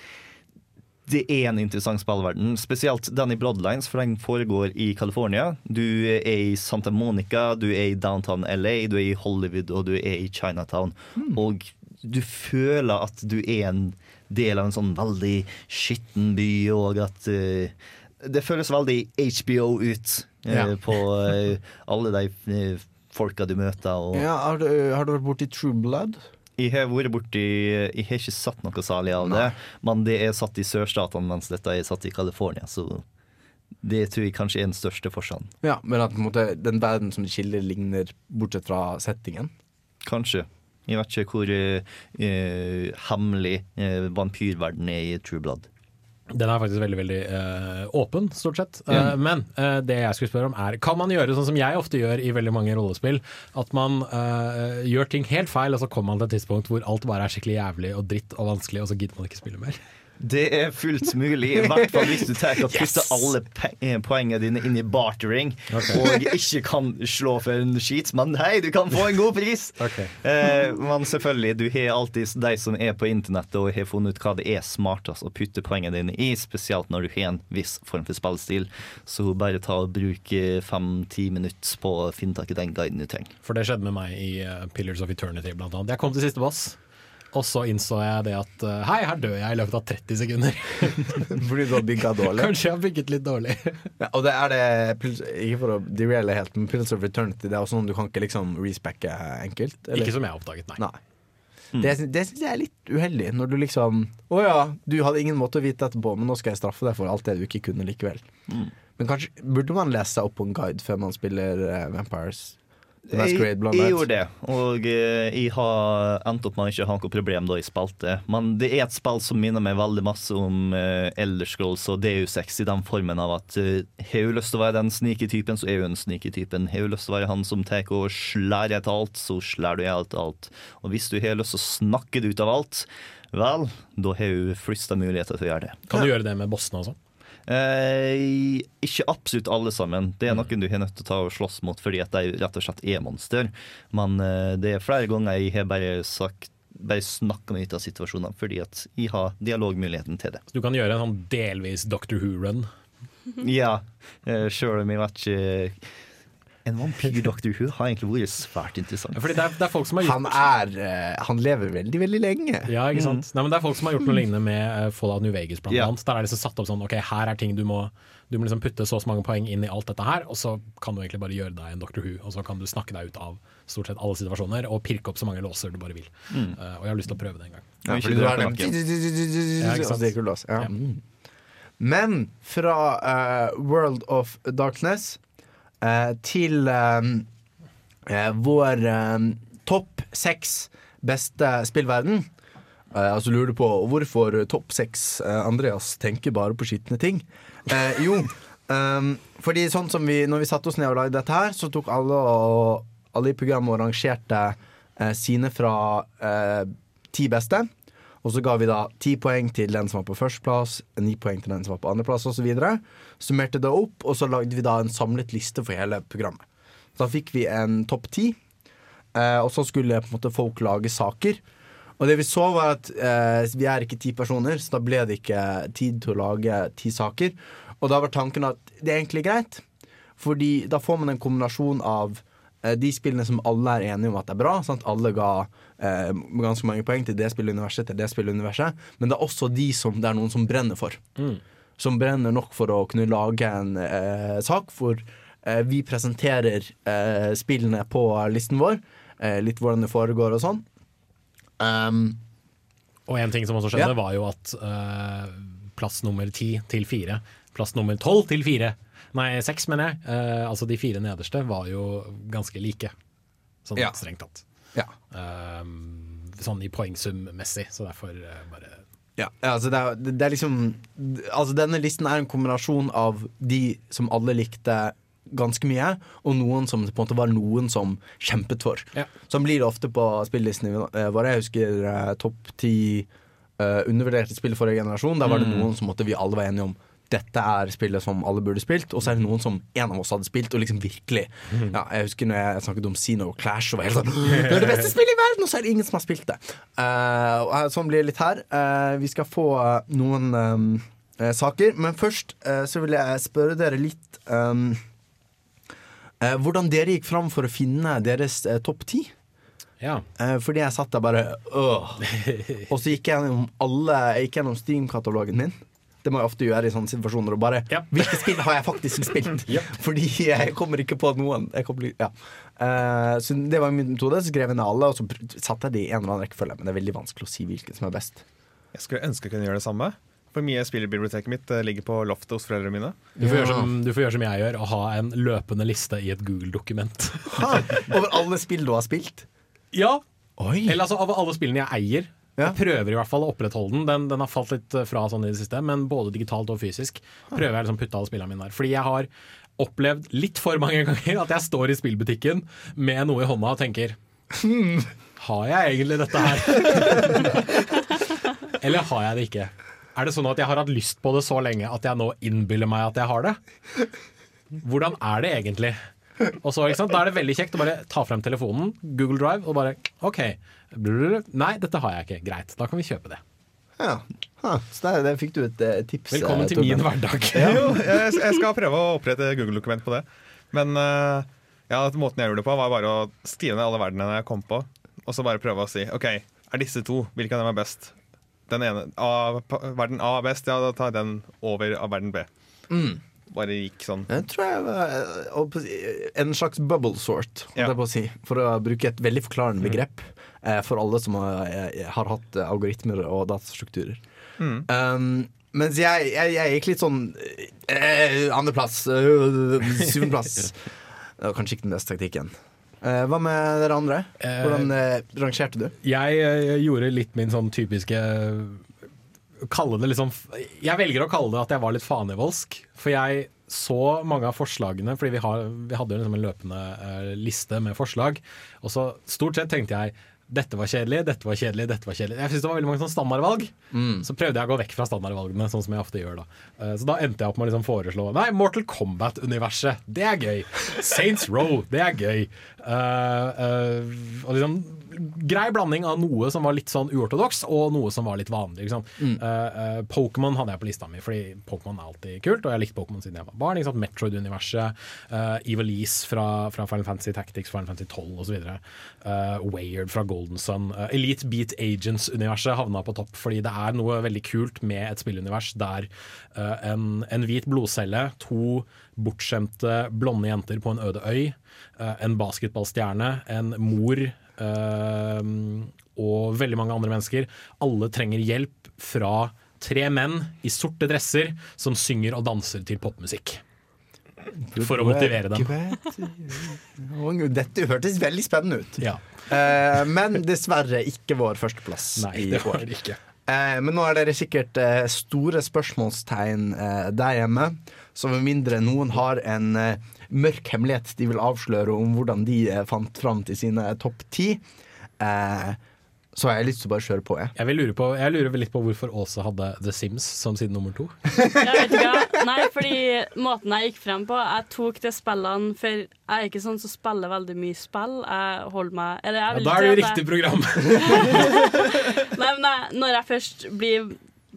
det er en interessant spillverden. Spesielt den i Bloodlines, for den foregår i California. Du er i Santa Monica, du er i downtown LA, du er i Hollywood og du er i Chinatown. Og du føler at du er en del av en sånn veldig skitten by, og at uh, det føles veldig HBO ut uh, Ja. på uh, alle de folka du møter. Og Ja, har, du, har du vært borti True Blood? jeg har vært borti Jeg har ikke satt noe særlig av det, men det er satt i sørstatene, mens dette er satt i California, så det tror jeg kanskje er den største forskjellen. Ja, men at på en måte, den verden som de skiller, ligner bortsett fra settingen? Kanskje. Jeg vet ikke hvor eh, eh, hemmelig uh, vampyrverden er i True Blood. Den er faktisk veldig veldig eh, åpen, stort sett. Ja. Eh, men uh, det jeg skulle spørre om er Kan man gjøre sånn som jeg ofte gjør i veldig mange rollespill? At man eh, gjør ting helt feil, og så kommer man til et tidspunkt hvor alt bare er skikkelig jævlig og dritt og vanskelig, og så gidder man ikke spille mer. Det er fullt mulig, i hvert fall hvis du tar og putter Yes! alle eh, poengene dine inn i bartering okay. og ikke kan slå for en skit, men hei, du kan få en god pris! Eh, men selvfølgelig, du har alltid de som er på internettet og har funnet ut hva det er smartest å putte poengene dine i, spesielt når du har en viss form for spillstil. Så bare ta og bruk fem-ti minutter på å finne tak i den guiden du trenger. For det skjedde med meg i eh, Pillars of Eternity, blant annet. Jeg kom til siste boss. Og så innså jeg det at eh, hei, her dør jeg i løpet av 30 sekunder. Fordi du har bygga dårlig? Kanskje jeg har bygget litt dårlig. Ja, og det er det Ikke for å deraile helt, men Pills of Eternity Det er også sånn du kan ikke liksom respecke enkelt. eller? Ikke som jeg har oppdaget, nei. Det, Mm. det syns jeg er litt uheldig, når du liksom Å ja, du hadde ingen måte å vite etterpå, men nå skal jeg straffe deg for alt det du ikke kunne likevel. Mm. Men kanskje burde man lese seg opp på en guide før man spiller eh, Vampires? Jeg, jeg gjorde det, og eh, jeg har endt opp med å ikke ha noe problem da jeg spilte. Men det er et spill som minner meg veldig masse om uh, Elder Scrolls og DU6 i den formen av at uh, har du lyst til å være den sniketypen, så er du den den sniketypen. Har du lyst til å være han som tar og slår etter alt, så slår du etter alt alt. Og hvis du har lyst til å snakke det ut av alt, vel, da har du fleste muligheter til å gjøre det. Kan du gjøre det med bossene også? Eh, ikke absolutt alle sammen. Det er noen du har nødt til å ta og slåss mot fordi at de rett og slett er monster. Men eh, det er flere ganger jeg har bare sagt bare snakka meg ut av situasjoner fordi at jeg har dialogmuligheten til det. Så du kan gjøre en sånn delvis Doctor Who-run. Ja, eh, sjøl om jeg vet ikke En vampyr Dr. Who har egentlig vært svært interessant. Fordi det er, det er folk som har gjort Han er eh, Han lever veldig, veldig lenge. Ja, ikke sant? Nei, men Det er folk som har gjort noe lignende med eh, Fallout New Vegas. Blant Ja. annet. Der er det liksom satt opp sånn Ok, her er ting du må Du må liksom putte så og så mange poeng inn i alt dette her, og så kan du egentlig bare gjøre deg en Doctor Who, og så kan du snakke deg ut av stort sett alle situasjoner og pirke opp så mange låser du bare vil. Mm. Uh, og jeg har lyst til å prøve det en gang. Ja, fordi du har den Ja, ikke så sant? Mm. Men fra eh, World of Darkness eh, til eh, eh, vår eh, topp seks beste spillverden. Uh, altså lurer du på hvorfor topp seks eh, Andreas tenker bare på skitne ting. Eh, jo, um, fordi sånn som vi Når vi satte oss ned og lagde dette her, så tok alle, og, alle i programmet og rangerte eh, sine fra eh, ti beste. Og så ga vi da ti poeng til den som var på førsteplass, ni poeng til den som var på andreplass osv. Summerte det opp, og så lagde vi da en samlet liste for hele programmet. Da fikk vi en topp ti, eh, og så skulle på en måte folk lage saker. Og det vi så, var at eh, vi er ikke ti personer, så da ble det ikke tid til å lage ti saker. Og da var tanken at det er egentlig greit, fordi da får man en kombinasjon av de spillene som alle er enige om at er bra. Sant? Alle ga eh, ganske mange poeng til det spilluniverset til det spilluniverset. Men det er også de som det er noen som brenner for. Mm. Som brenner nok for å kunne lage en eh, sak hvor eh, vi presenterer eh, spillene på listen vår. Eh, litt hvordan det foregår og sånn. Um, Og en ting som også skjedde, Ja. var jo at eh, plass nummer ti til fire, plass nummer tolv til fire, nei seks mener jeg, eh, altså de fire nederste, var jo ganske like. Sånn Ja. strengt tatt. Ja. Eh, sånn i poengsummessig, så derfor eh, bare Ja, altså det, er, det er liksom Altså Denne listen er en kombinasjon av de som alle likte ganske mye, og noen som på en måte var noen som kjempet for. Sånn blir det ofte på spillelistene eh, våre. Jeg husker eh, topp ti eh, undervurderte spill forrige generasjon. Der var det Mm. noen som måtte vi alle var enige om dette er spillet som alle burde spilt, og så er det noen som en av oss hadde spilt, og liksom virkelig ja, Jeg husker når jeg snakket om Zeno Clash, og var helt sånn Det er det beste spillet i verden, og så er det ingen som har spilt det. Uh, sånn blir det litt her. Uh, vi skal få noen eh, saker, men først uh, så vil jeg spørre dere litt um, hvordan dere gikk fram for å finne deres topp ti. Ja. Fordi jeg satt der bare øh. Og så gikk jeg gjennom alle Jeg gikk gjennom Steam-katalogen min. Det må jeg ofte gjøre i sånne situasjoner. Og bare Hvilke spill har jeg faktisk spilt? Fordi jeg kommer ikke på noen. Jeg kommer, ja. uh, så det var min metode. Så skrev jeg inn alle, og så satte jeg de i en eller annen rekkefølge. Men det er veldig vanskelig å si hvilken som er best. Jeg skulle ønske jeg kunne gjøre det samme. For mye spillbiblioteket mitt eh, ligger på loftet hos foreldrene mine. Du får, gjøre som, du får gjøre som jeg gjør, og ha en løpende liste i et Google-dokument. Over alle spill du har spilt? Ja. Eller altså av alle spillene jeg eier. Jeg prøver i hvert fall å opprettholde den. den. Den har falt litt eh, fra sånn i det siste, men både digitalt og fysisk prøver jeg liksom å putte alle spillene mine der. Fordi jeg har opplevd litt for mange ganger at jeg står i spillbutikken med noe i hånda og tenker hmm, har jeg egentlig dette her? Eller har jeg det ikke? Er det sånn at jeg har hatt lyst på det så lenge at jeg nå innbiller meg at jeg har det? Hvordan er det egentlig? Og så? Da er det veldig kjekt å bare ta frem telefonen, Google Drive, og bare OK. Nei, dette har jeg ikke. Greit, da kan vi kjøpe det. Ja. Ha, så der, der fikk du et eh, tips. Velkommen eh, til min hverdag. hverdag. Jo, jeg, jeg skal prøve å opprette Google-dokument på det. Men uh, ja, måten jeg gjorde det på, var bare å skrive ned alle verdenene jeg kom på. Og så bare prøve å si OK, er disse to, hvilken av dem er best? Den ene, A, verden A er best, ja, da tar jeg den over av verden B. Mm. Bare gikk sånn. Jeg tror jeg var eh, en slags bubble sort, holdt Ja. jeg på å si, for å bruke et veldig forklarende begrep eh, for alle som har, eh, har hatt eh, algoritmer og datastrukturer. Mm. Um, mens jeg, jeg, jeg gikk litt sånn eh, Andreplass, øh, syvendeplass. Det var kanskje ikke den beste taktikken. Eh, hva med dere andre? Hvordan eh, rangerte du? Jeg jeg gjorde litt min sånn typiske Kalle det liksom Jeg velger å kalle det at jeg var litt fanevoldsk. For jeg så mange av forslagene, fordi vi, har, vi hadde liksom en løpende eh, liste med forslag. Og så stort sett tenkte jeg dette var kjedelig, dette var kjedelig, dette var kjedelig. Jeg synes det var veldig mange sånn standardvalg. Så prøvde jeg å gå vekk fra standardvalgene, sånn som jeg ofte gjør da. Eh, Så da endte jeg opp med å liksom foreslå Nei, Mortal Kombat-universet, det er gøy. Saints Row, det er gøy. Eh, eh, og liksom grei blanding av noe som var litt sånn uortodoks, og noe som var litt vanlig. Mm. Uh, uh, Pokémon hadde jeg på lista mi, fordi Pokémon er alltid kult, og jeg likte likt Pokémon siden jeg var barn. Ikke sant? Metroid-universet, uh, Evilise fra, fra Final Fantasy Tactics, Final Fantasy 12 osv. Uh, Wayard fra Golden Sun. Elite Beat Agents-universet havna på topp, fordi det er noe veldig kult med et spillunivers der en, en hvit blodcelle, to bortskjemte blonde jenter på en øde øy, en en basketballstjerne, en mor eh, og veldig mange andre mennesker. Alle trenger hjelp fra tre menn i sorte dresser som synger og danser til popmusikk. For å motivere dem. Dette hørtes veldig spennende ut. Ja. Eh, men dessverre ikke vår førsteplass Nei, i år. Eh, men nå er dere sikkert eh, store spørsmålstegn eh, der hjemme. Så med mindre noen har en eh, mørk hemmelighet de vil avsløre om hvordan de eh, fant fram til sine topp ti, eh, så har jeg lyst til å bare kjøre på. Jeg. Jeg, vil lure på, jeg lurer vel litt på hvorfor Åse hadde The Sims som side nummer to. Jeg vet ikke. Nei, fordi måten jeg gikk frem på Jeg tok de spillene For jeg er ikke sånn som spiller veldig mye spill. Jeg holder meg eller jeg Ja, da er det jo riktig jeg- program. Nei, men jeg, når jeg først blir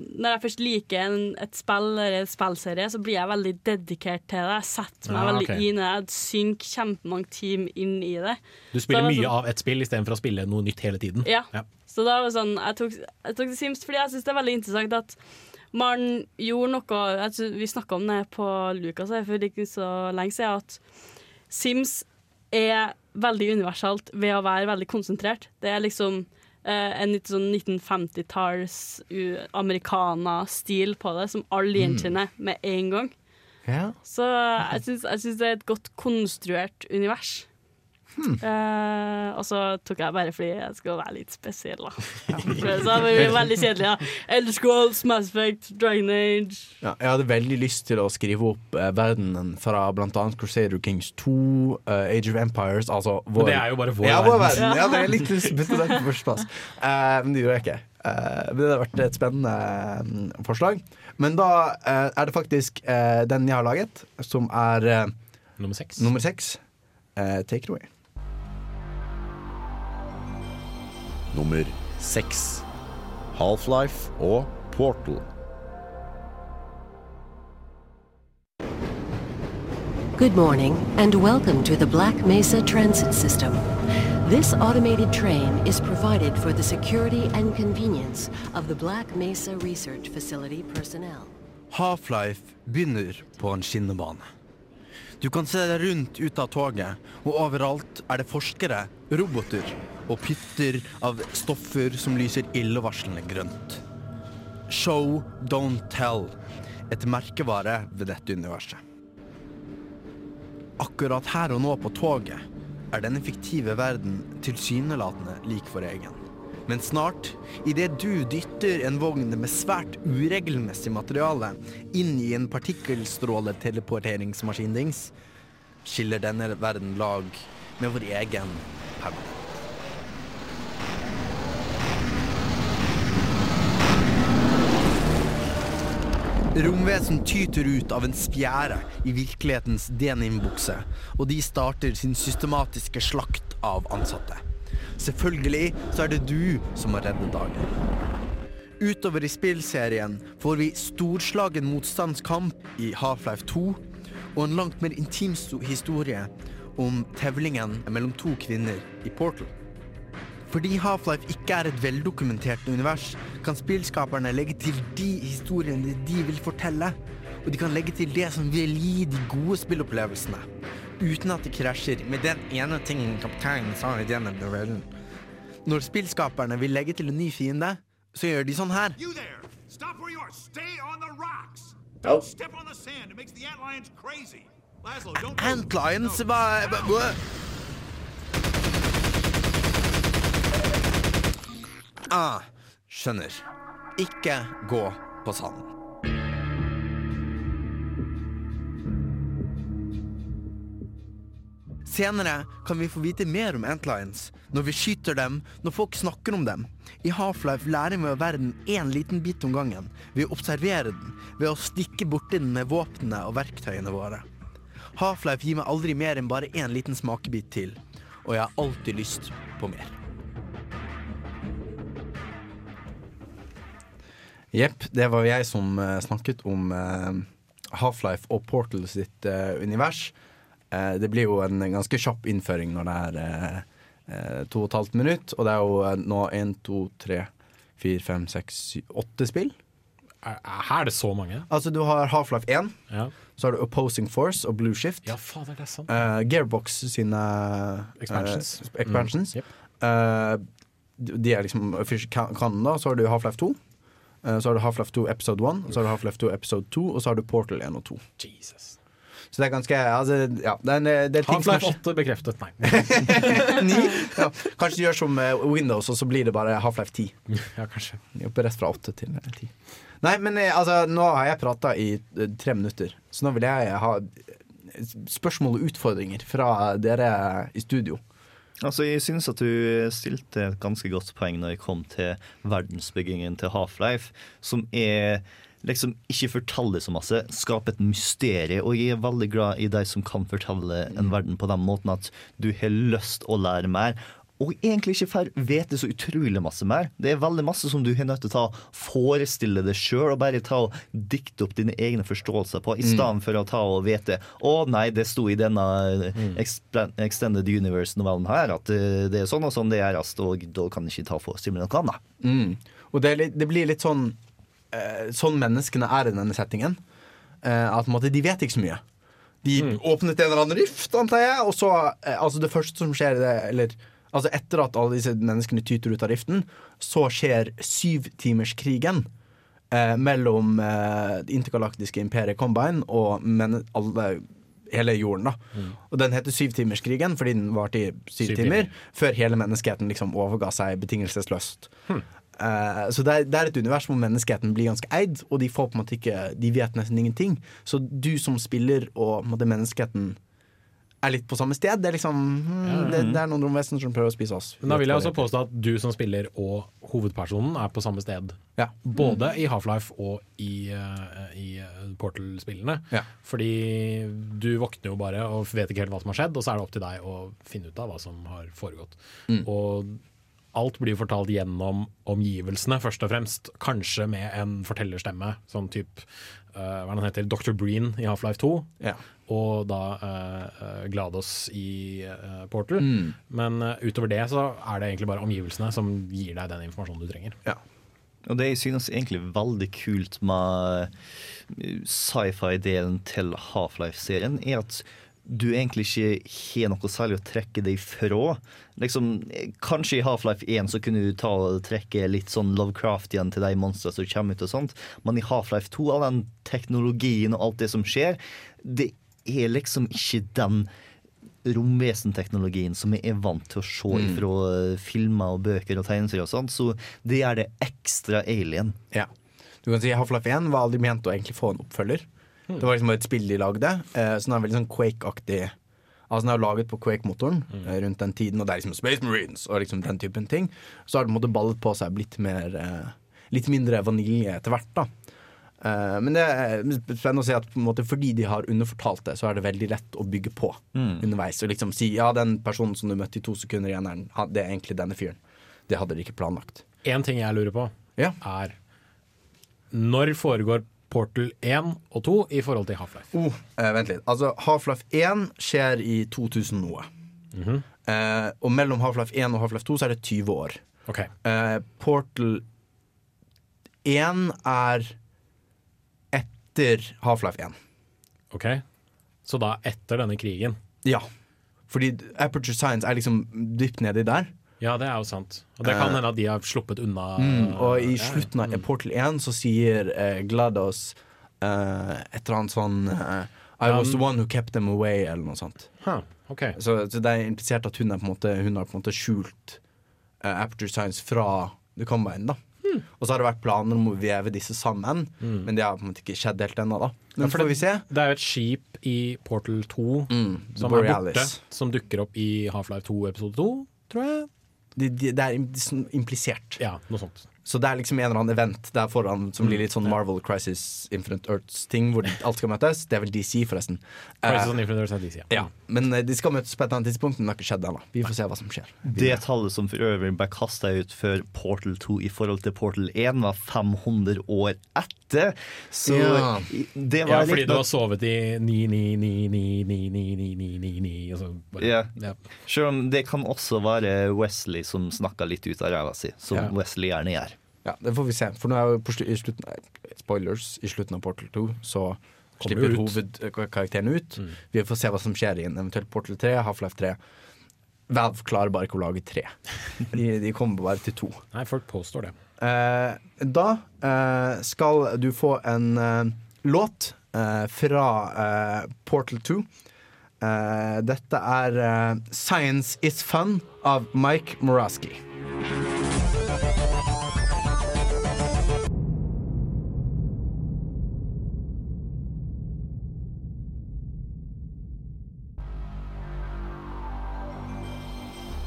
Når jeg først liker en, et spill eller en spillserie, så blir jeg veldig dedikert til det. Jeg setter meg Ja, veldig okay. inn i det. Jeg synker kjempemange timer inn i det. Du spiller mye sånn- av et spill istedenfor å spille noe nytt hele tiden. Ja. Så da var det sånn, jeg tok, jeg tok The Sims fordi jeg syns det er veldig interessant at man gjorde noe jeg Vi snakka om det på Lucas her for ikke så lenge siden, at Sims er veldig universalt ved å være veldig konsentrert. Det er liksom en litt sånn 1950-talls u- americana-stil på det, som alle Mm. gjenkjenner med en gang. Ja. Så jeg syns det er et godt konstruert univers. Hmm. Eh, og så tok jeg bare fordi jeg skulle være litt spesiell, da. Ja. så det blir veldig kjedelig. Ja. Elder Scrolls, Mass Effect, Dragon Age. Ja, jeg hadde veldig lyst til å skrive opp eh, verdenen fra bl.a. Crusader Kings 2, uh, Age of Empires altså vår, Men det er jo bare vår ja, vår verden. Ja, det er litt spesielt på førsteplass. Eh, men det gjorde jeg ikke. Uh, det hadde vært et spennende mm, forslag. Men da eh, er det faktisk eh, den jeg har laget, som er eh, Nummer seks. Nummer seks. Eh, take it away. Nummer seks. Half-Life og Portal. Good morning, and welcome to the Black Mesa Transit System. This automated train is provided for the security and convenience of the Black Mesa Research Facility personnel. Half-Life begynner på en skinnebane. Du kan se deg rundt ut av toget, og overalt er det forskere, roboter og pytter av stoffer som lyser illevarslende grønt. Show, don't tell. Et merkevare ved dette universet. Akkurat her og nå på toget er denne fiktive verden tilsynelatende lik vår egen. Men snart, idet du dytter en vogn med svært uregelmessig materiale inn i en partikkelstråleteleporteringsmaskindings, skiller denne verden lag med vår egen permanent. Romvesen tyter ut av en spjære i virkelighetens denimbukse, og de starter sin systematiske slakt av ansatte. Selvfølgelig så er det du som må redde dagen. Utover i spillserien får vi storslagen motstandskamp i Half-Life 2, og en langt mer intim historie om tevlingen mellom to kvinner i Portal. Fordi Half-Life ikke er et veldokumentert univers, kan spillskaperne legge til de historiene de vil fortelle, og de kan legge til det som vil gi de gode spillopplevelsene, uten at det krasjer. Med den ene tingen kapteinen sa i denne novellen. Når spillskaperne vil legge til en ny fiende, så gjør de sånn her. The antlions hva- Ah, skjønner. Ikke gå på sanden. Senere kan vi få vite mer om Antlions, når vi skyter dem, når folk snakker om dem. I Half-Life lærer vi av verden én liten bit om gangen, Vi observerer den, ved å stikke borti den med våpnene og verktøyene våre. Half-Life gir meg aldri mer enn bare én liten smakebit til, og jeg har alltid lyst på mer. Jepp, det var jeg som eh, snakket om eh, Half-Life og Portal sitt eh, univers. Eh, det blir jo en ganske kjapp innføring når det er eh, eh, to og et halvt minutt, og det er jo nå én, to, tre, fire, fem, seks, åtte spill. Her er det så mange? Altså, du har Half-Life 1, Ja. så har du Opposing Force og Blue Shift. Ja, fader, det er sant. Uh, Gearbox sine Expansions. Uh, expansions. Mm, Yep. Uh, de er liksom official da. Så har du Half-Life 2. eh, så har du Half-Life 2 Episode 1, og så har du Half-Life 2 Episode 2, og så har du Portal 1 og 2. Jesus. Så det er ganske altså, Ja, det er, en- det er ting Half-Life er 8 bekreftet, nei. Ni? Ja. Kanskje du gjør som eh, Windows, og så blir det bare Half-Life 10. Ja, kanskje. Oppe rett fra 8 til eh, 10. Nei, men eh, altså, nå har jeg prata i eh, tre minutter, så nå vil jeg ha eh, spørsmål og utfordringer fra dere i studio. Altså, Jeg synes at du stilte et ganske godt poeng når jeg kom til verdensbyggingen til Half-Life, som er liksom ikke fortelle så masse, skape et mysterium. Og jeg er veldig glad i de som kan fortelle en verden på den måten at du har lyst å lære mer. Og egentlig ikke får vite så utrolig masse mer. Det er veldig masse som du har nødt til å ta forestille deg sjøl, og bare ta og dikte opp dine egne forståelser på, i Mm. stedet for å ta og vite Å nei, det sto i denne Exp- Extended Universe-novellen her at eh, det er sånn og sånn det gjøres, og da kan jeg ikke ta forestille meg noe annet. Mm. Og det, litt, det blir litt sånn eh, Sånn menneskene er i denne settingen. Eh, at måte, de vet ikke så mye. De åpnet en eller annen rift, antar jeg, og så eh, Altså, det første som skjer, det, eller Altså, etter at alle disse menneskene tyter ut av riften, så skjer syvtimerskrigen. Eh, mellom eh, det intergalaktiske imperiet Combine og men, alle, hele jorden. da Og den heter Syvtimerskrigen fordi den varte i syv Syv timer, timer. før hele menneskeheten liksom overga seg betingelsesløst. Eh, så det er, det er et univers hvor menneskeheten blir ganske eid, og de får på en måte ikke De vet nesten ingenting. Så du som spiller og måte, menneskeheten er litt på samme sted. Det er liksom hmm, Ja. det, det er noen romvesen som prøver å spise oss. Men da vil jeg også påstå at du som spiller og hovedpersonen er på samme sted. Ja. Både i Half-Life og i, uh, i eh, Portal-spillene. Ja. Fordi du våkner jo bare og vet ikke helt hva som har skjedd, og så er det opp til deg å finne ut av hva som har foregått. Mm. Og alt blir fortalt gjennom omgivelsene, først og fremst. Kanskje med en fortellerstemme, sånn type hva er det han heter, Dr. Breen i Half-Life 2. Ja. Og da eh, Glados i uh, Portal. Mm. Men utover det så er det egentlig bare omgivelsene som gir deg den informasjonen du trenger. Og det jeg synes egentlig veldig kult med sci-fi-delen til Half-Life-serien, er at du egentlig ikke har noe særlig å trekke deg fra. Liksom, kanskje i Half-Life 1 så kunne du ta og trekke litt sånn igjen til de monstrene som kommer ut og sånt, men i Half-Life 2, all den teknologien og alt det som skjer, det er liksom ikke den romvesenteknologien som vi er vant til å se Mm. fra eh, filmer og bøker og tegneserier og sånt, så det gjør det ekstra alien. Ja. Du kan si Half-Life 1 var aldri ment å egentlig få en oppfølger. Det var liksom bare et spill de lagde, eh, så den er veldig sånn Quake-aktig. Altså Den er jo laget på Quake-motoren mm. rundt den tiden, og det er liksom Space Marines og liksom den typen ting. Så har det på en måte ballet på seg blitt mer eh, Litt mindre vanilje etter hvert, da. Uh, men det er spennende å se at måte fordi de har underfortalt det, så er det veldig lett å bygge på Mm. underveis. Og liksom si ja, den personen som du møtte i to sekunder i eneren, det er egentlig denne fyren. Det hadde de ikke planlagt. En ting jeg lurer på, Ja. er når foregår Portal 1 og 2 i forhold til Half-Life? Oh, eh, vent litt. Altså, Half-Life 1 skjer i 2000 noe. Mhm. Eh, og mellom Half-Life 1 og Half-Life 2 så er det 20 år. Okay. Eh, Portal 1 er etter Half-Life 1. Ok, Så da etter denne krigen? Ja. Fordi Aperture Science er liksom dypt nedi der. Ja, det er jo sant. Og det kan Eh, hende at de har sluppet unna Mm, og i Ja, ja. slutten av Portal 1 så sier eh, GLaDOS eh, et eller annet sånn eh, I was the one who kept them away, eller noe sånt. Huh, okay. så, så det er implisert at hun, er på måte, hun har på en måte skjult eh, Aperture Science fra The Combine. da Og så har det vært planer om å veve disse sammen, Mm. men det har på en måte ikke skjedd helt ennå. da Ja, Men for får vi se. det er jo et skip i Portal 2 som er borte, som dukker opp i Half-Life 2 episode 2, tror jeg. De, de, det er implisert. Ja, noe sånt. Så det er liksom en eller annen event der foran som Mm, blir litt sånn Marvel Crisis Infinite Earths-ting, hvor alt skal møtes. Det er vel DC, forresten. Crisis Eh, on Infinite Earths er DC, ja. ja. Men eh, de skal møtes på et eller annet tidspunkt, men det har ikke skjedd ennå. Vi får se hva som skjer. Det tallet som for øvrig ble kasta ut før Portal 2 i forhold til Portal 1, var 500 år etter. Så Ja. det det Ja, var fordi du har sovet i 9-9-9-9-9-9-9-9 og så bare Ja. ja. Selv om det kan også være Wesley som snakka litt ut av ræva si, som Ja. Wesley gjerne gjør. Ja, Det får vi se. For nå er jo på slu i slutten Spoilers. I slutten av Portal 2 så Kommer slipper ut. hovedkarakteren ut. Vi får se hva som skjer i en eventuell Portal 3, Half-Life 3. Valve klarer bare ikke å lage tre. De, de kommer bare til to. Nei, folk påstår det. Eh, da eh, skal du få en eh, låt eh, fra eh, Portal 2. Eh, dette er 'Science Is Fun' av Mike Moraski.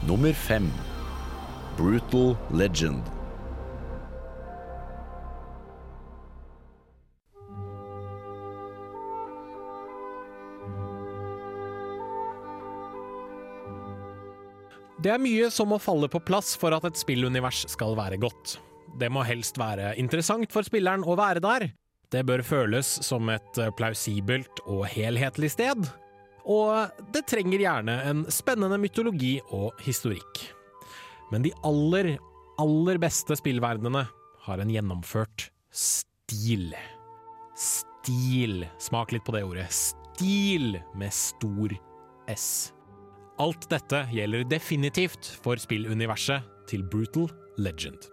Nummer fem. Brutal Legend. Det er mye som må falle på plass for at et spillunivers skal være godt. Det må helst være interessant for spilleren å være der. Det bør føles som et plausibelt og helhetlig sted. Og det trenger gjerne en spennende mytologi og historikk. Men de aller, aller beste spillverdenene har en gjennomført stil. Stil. Smak litt på det ordet. Stil med stor S. Alt dette gjelder definitivt for spilluniverset til Brutal Legend.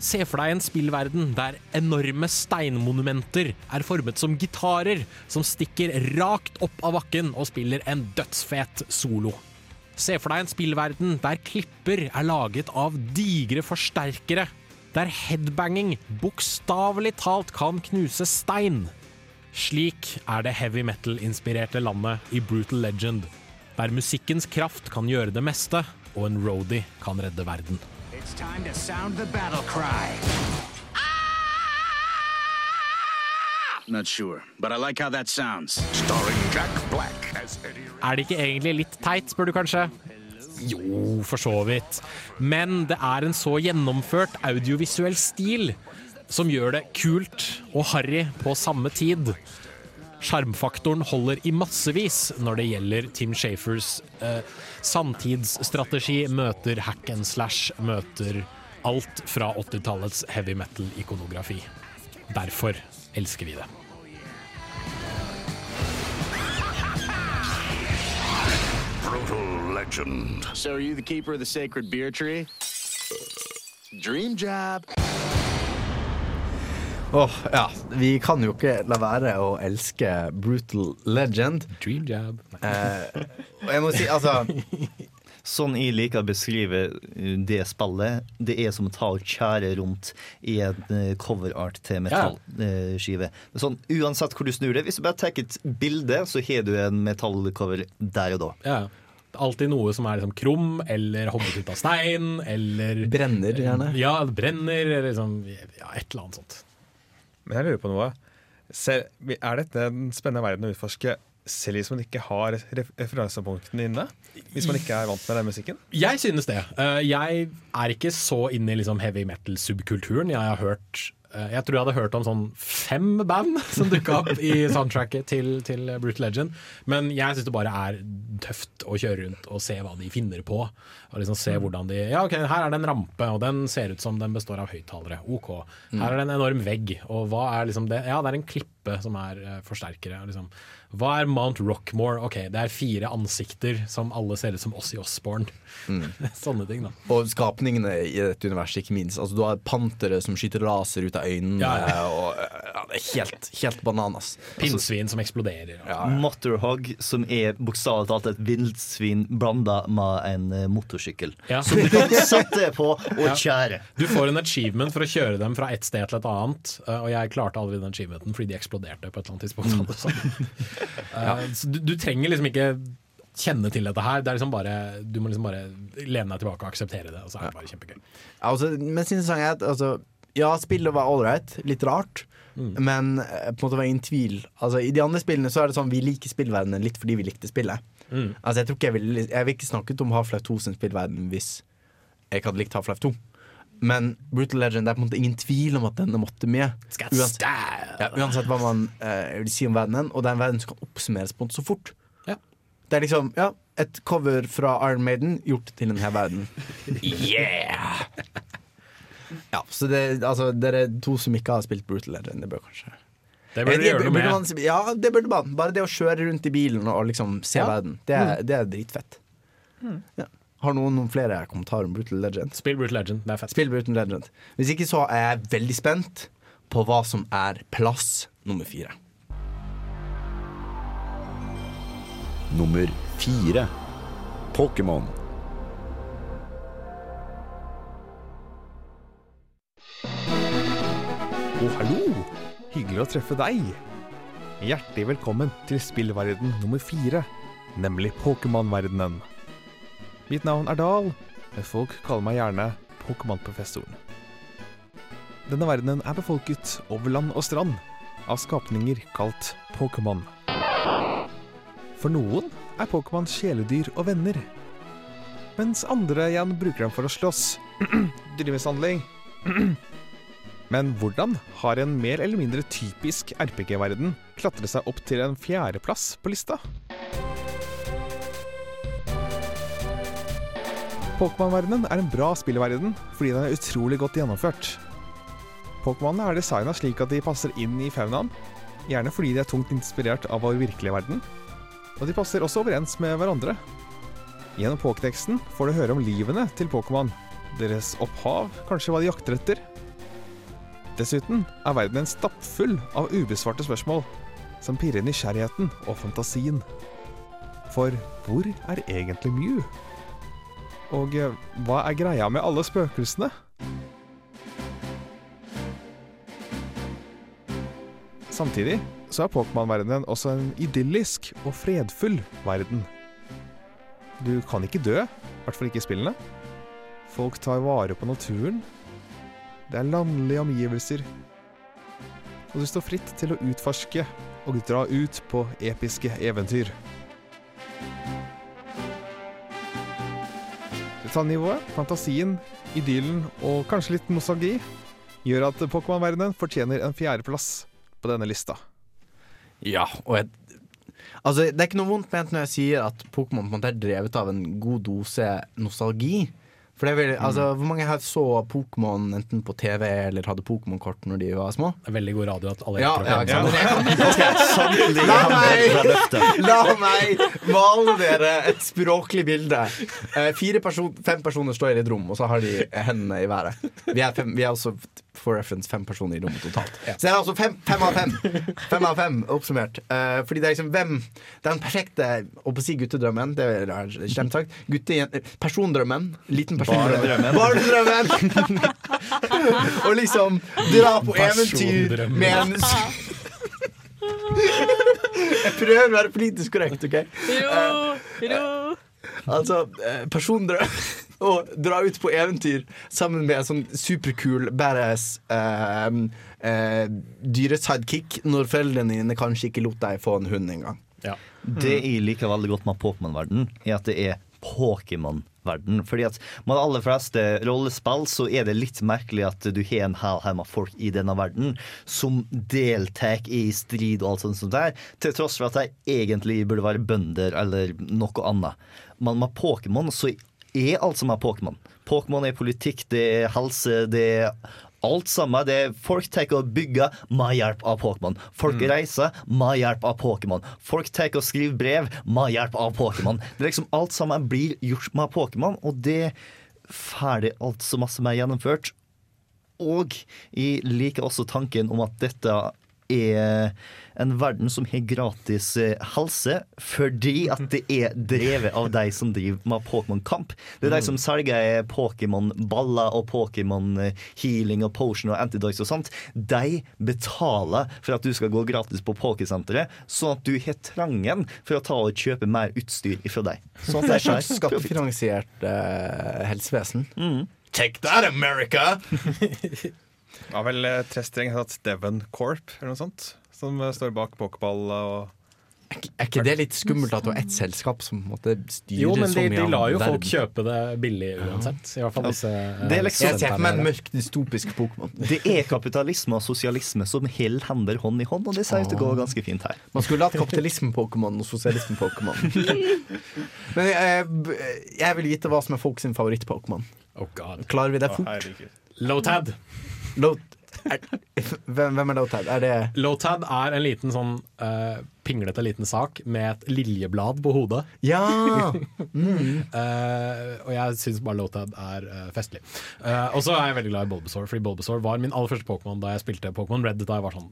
Se for deg en spillverden der enorme steinmonumenter er formet som gitarer som stikker rakt opp av bakken og spiller en dødsfet solo. Se for deg en spillverden der klipper er laget av digre forsterkere, der headbanging bokstavelig talt kan knuse stein. Slik er det heavy metal-inspirerte landet i Brutal Legend, der musikkens kraft kan gjøre det meste, og en roadie kan redde verden. It's time to sound the battle cry. Not sure, but I like how that sounds. Starring Jack Black as Eddie Er det ikke egentlig litt teit, spør du kanskje? Jo, for så vidt. Men det er en så gjennomført audiovisuell stil som gjør det kult og harry på samme tid. Sjarmfaktoren holder i massevis når det gjelder Tim Shafers eh, samtidsstrategi møter hack and slash, møter alt fra 80-tallets heavy metal-ikonografi. Derfor elsker vi det. Brutal Legend. So are you the keeper of the sacred beer tree? Dream job. Åh, ja. Vi kan jo ikke la være å elske Brutal Legend. Dream Jab. Eh, jeg må si, altså Sånn jeg liker å beskrive uh, det spillet, det er som å ta og kjære rundt i en uh, coverart til metallskive. Sånn, uansett hvor du snur det, hvis du bare tar et bilde, så har du en metallcover der og da. Ja. Alltid noe som er liksom krum, eller hogget ut av stein, eller Brenner, gjerne. Ja, brenner, eller liksom ja, et eller annet sånt. Men jeg lurer på noe. Ser, er dette en spennende verden å utforske selv hvis man ikke har ref referansepunktene inne? Hvis man ikke er vant med den musikken? Jeg synes det. Eh, Jeg er ikke så inne i liksom heavy metal-subkulturen. Jeg har hørt Jeg tror jeg hadde hørt om sånn fem band som dukka opp i soundtracket til, til Brutal Legend. Men jeg syns det bare er tøft å kjøre rundt og se hva de finner på. Og liksom se hvordan de Ja, ok, her er det en rampe, og den ser ut som den består av høyttalere. OK. Her er det en enorm vegg, og hva er liksom det? Ja, det er en klippe som er uh, forsterkere. Liksom. Hva er Mount Rockmore? Ok, det er fire ansikter som alle ser ut som oss i Osborne. Sånne ting, da. Og skapningene i dette universet, ikke minst. Altså, du har pantere som skyter laser ut av øynene. Ja, ja. Og, ja, det er helt, helt bananas. Pinnsvin som eksploderer. Motorhog, som er bokstavelig talt et villsvin blanda med en eh, motorsykkel. Ja. Som du kan sette på og Ja. kjære. Du får en achievement for å kjøre dem fra et sted til et annet, uh, og jeg klarte aldri den achievementen fordi de eksploderte på et eller annet tidspunkt. alle. Uh, så du, du trenger liksom ikke kjenne til dette her. Det er liksom bare, du må liksom bare lene deg tilbake og akseptere det, og så er det bare kjempegøy. Altså, mest interessant er at altså, Ja, spillet var ålreit, litt rart. Men eh, på en måte var ingen tvil Altså, I de andre spillene så er det sånn vi liker spillverdenen litt fordi vi likte spillet. Mm. Altså, Jeg tror ikke jeg ville Jeg ville ikke snakket om Half-Life 2 sin spillverden hvis jeg ikke hadde likt Half-Life 2. Men Brutal Legend det er på en måte ingen tvil om at denne måtte med. Uansett, ja, uansett hva man eh, vil si om verdenen. Og det er en verden som kan oppsummeres på en så fort. Ja. Det er liksom ja, et cover fra Iron Maiden gjort til denne verden. Yeah! Ja, så det, altså, dere to som ikke har spilt Brutal Legend, det bør kanskje Det burde du gjøre noe med. ja, det burde man. Bare det å kjøre rundt i bilen og liksom se Ja. verden, det er, Mm. det er dritfett. Mm. Ja. Har noen noen flere kommentarer om Brutal Legend? Spill Brutal Legend, det er fett. Spill Brutal Legend. Hvis ikke så er jeg veldig spent på hva som er plass nummer fire. Nummer fire. Pokémon. Å, hallo! Hyggelig å treffe deg. Hjertelig velkommen til spillverden nummer fire, nemlig Pokémon-verdenen. Mitt navn er Dahl, men folk kaller meg gjerne Pokémon-professoren. Denne verdenen er befolket over land og strand av skapninger kalt Pokémon. For noen er Pokémon kjæledyr og venner, mens andre igjen bruker dem for å slåss. Dyremishandling. Men hvordan har en mer eller mindre typisk RPG-verden klatret seg opp til en fjerdeplass på lista? Pokémon-verdenen er en bra spillverden fordi den er utrolig godt gjennomført. Pokémonene er designa slik at de passer inn i faunaen, gjerne fordi de er tungt inspirert av vår virkelige verden. Og de passer også overens med hverandre. Gjennom Pokédexen får du høre om livene til Pokémon, deres opphav, kanskje hva de jakter etter, Dessuten er verden en stappfull av ubesvarte spørsmål som pirrer nysgjerrigheten og fantasien. For hvor er egentlig Mew? Og eh, hva er greia med alle spøkelsene? Samtidig så er Pokémon-verdenen også en idyllisk og fredfull verden. Du kan ikke dø, i hvert fall ikke i spillene. Folk tar vare på naturen, det er landlige omgivelser. Og du står fritt til å utforske og dra ut på episke eventyr. Detaljnivået, fantasien, idyllen og kanskje litt nostalgi gjør at Pokémon-verdenen fortjener en fjerdeplass på denne lista. Ja, og jeg Altså, det er ikke noe vondt ment når jeg sier at Pokémon på er drevet av en god dose nostalgi. For det er veldig, altså, Hvor mange her så Pokémon enten på TV eller hadde Pokémon-kort når de var små? Det er veldig god radio at alle Ja, ja, ja, komme. La meg, la meg male dere et språklig bilde. Eh, fire person, fem personer står i et rom, og så har de hendene i været. Vi er, fem, vi er også for reference fem personer i rommet totalt. Så det er altså fem, fem av fem. Fem av fem oppsummert. Eh, fordi det er liksom hvem Det den perfekte å på si guttedrømmen. Det er slemt sagt. Gutte, persondrømmen. Liten persondrømmen. Barnedrømmen! og liksom dra på eventyr med en Jeg prøver å være politisk korrekt, OK? Jo, jo. Altså, eh, persondrøm Å dra ut på eventyr sammen med en sånn superkul, badass eh, eh, dyresidekick når foreldrene dine kanskje ikke lot deg få en hund engang. Det jeg liker veldig godt med Pokémon-verden, er at det er Pokémon verden. Fordi at med de aller fleste rollespill så er det litt merkelig at du har en hel haug med folk i denne verden som deltar i strid og alt sånt som det er, til tross for at de egentlig burde være bønder eller noe annet. Men med Pokémon så er alt som er Pokémon. Pokémon er politikk, det er helse, det er alt sammen. Det folk tar og bygger med hjelp av Pokémon. Folk reiser med hjelp av Pokémon. Folk tar og skriver brev med hjelp av Pokémon. Det er liksom Alt sammen blir gjort med Pokémon, og det er ferdig alt så masse mer gjennomført. Og jeg liker også tanken om at dette er en verden som har gratis eh, helse, fordi at det er drevet av de som driver med Pokémon-kamp. Det er de som selger Pokémon-baller og Pokémon-healing og potion og antidotes og sånt. De betaler for at du skal gå gratis på Pokésenteret, sånn at du har trangen for å ta og kjøpe mer utstyr ifra deg. Sånn at Det er et slags skattefinansiert uh, helsevesen. Take that, America! Det var vel eh, tre streng hatt Devon Corp eller noe sånt, som eh, står bak pokerball og Er ikke det litt skummelt at du har ett selskap som måtte styre Jo, men så de, mye de lar jo folk kjøpe det billig uansett. I hvert fall disse eh, Det er liksom- Jeg ser for meg en mørk, dystopisk Pokémon. Det er kapitalisme og sosialisme som holder hender hånd i hånd, og det ser ut til å gå ganske fint her. Man skulle hatt kapitalisme-Pokémon og sosialisme-Pokémon. Men jeg, jeg vil vite hva som er folk sin favoritt-Pokémon. Oh Klarer vi det fort? herregud. Lotad. Er, hvem, hvem er Lotad? Er det Lotad er en liten sånn uh, pinglete liten sak med et liljeblad på hodet. Ja! Mm. uh, og jeg syns bare Lotad er uh, festlig. Og så er jeg veldig glad i Bulbasaur, fordi Bulbasaur var min aller første Pokémon da jeg spilte Pokémon Red da jeg var sånn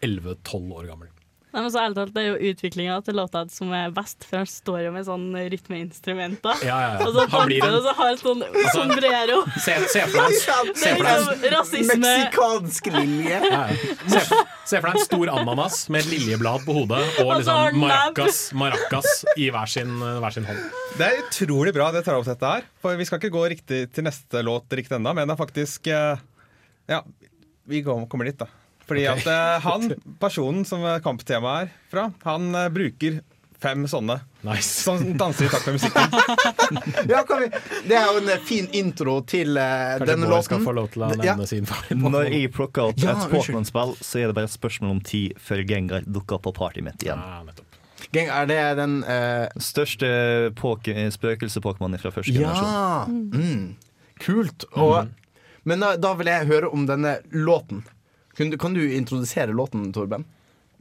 11-12 år gammel. Nei, men så ærlig talt, Det er jo utviklinga til låta som er best, for han står jo med sånn rytmeinstrumenter. Ja, ja, ja. Og så Han blir en- og så har han sånn Altså, sombrero. Se, se for deg en- Det se for deg en- rasisme. Meksikansk lilje. Ja, ja. Se, se for deg en stor ananas med et liljeblad på hodet og liksom maracas, maracas i hver sin, hver sin hånd. Det er utrolig bra det tar opp dette her. For vi skal ikke gå riktig til neste låt riktig ennå, men det er faktisk eh, Ja, vi kommer dit, da. Fordi at eh, han, personen som eh, kamptemaet er fra, han eh, bruker fem sånne. Som danser i takt med musikken. Ja, kan vi, det er jo en fin intro til Kanskje denne Bård låten. skal få lov til å Ja. sin far Når jeg plukker opp Ja, et. Pokémon-spill, så er det bare et spørsmål om tid før Gengar dukker opp på partyet mitt igjen. Geng, er det den uh... Største spøkelse-Pokémon fra første generasjon. Ja! Mm. Kult. Og, Men da, da vil jeg høre om denne låten. Kan du, kan du introdusere låten, Torben?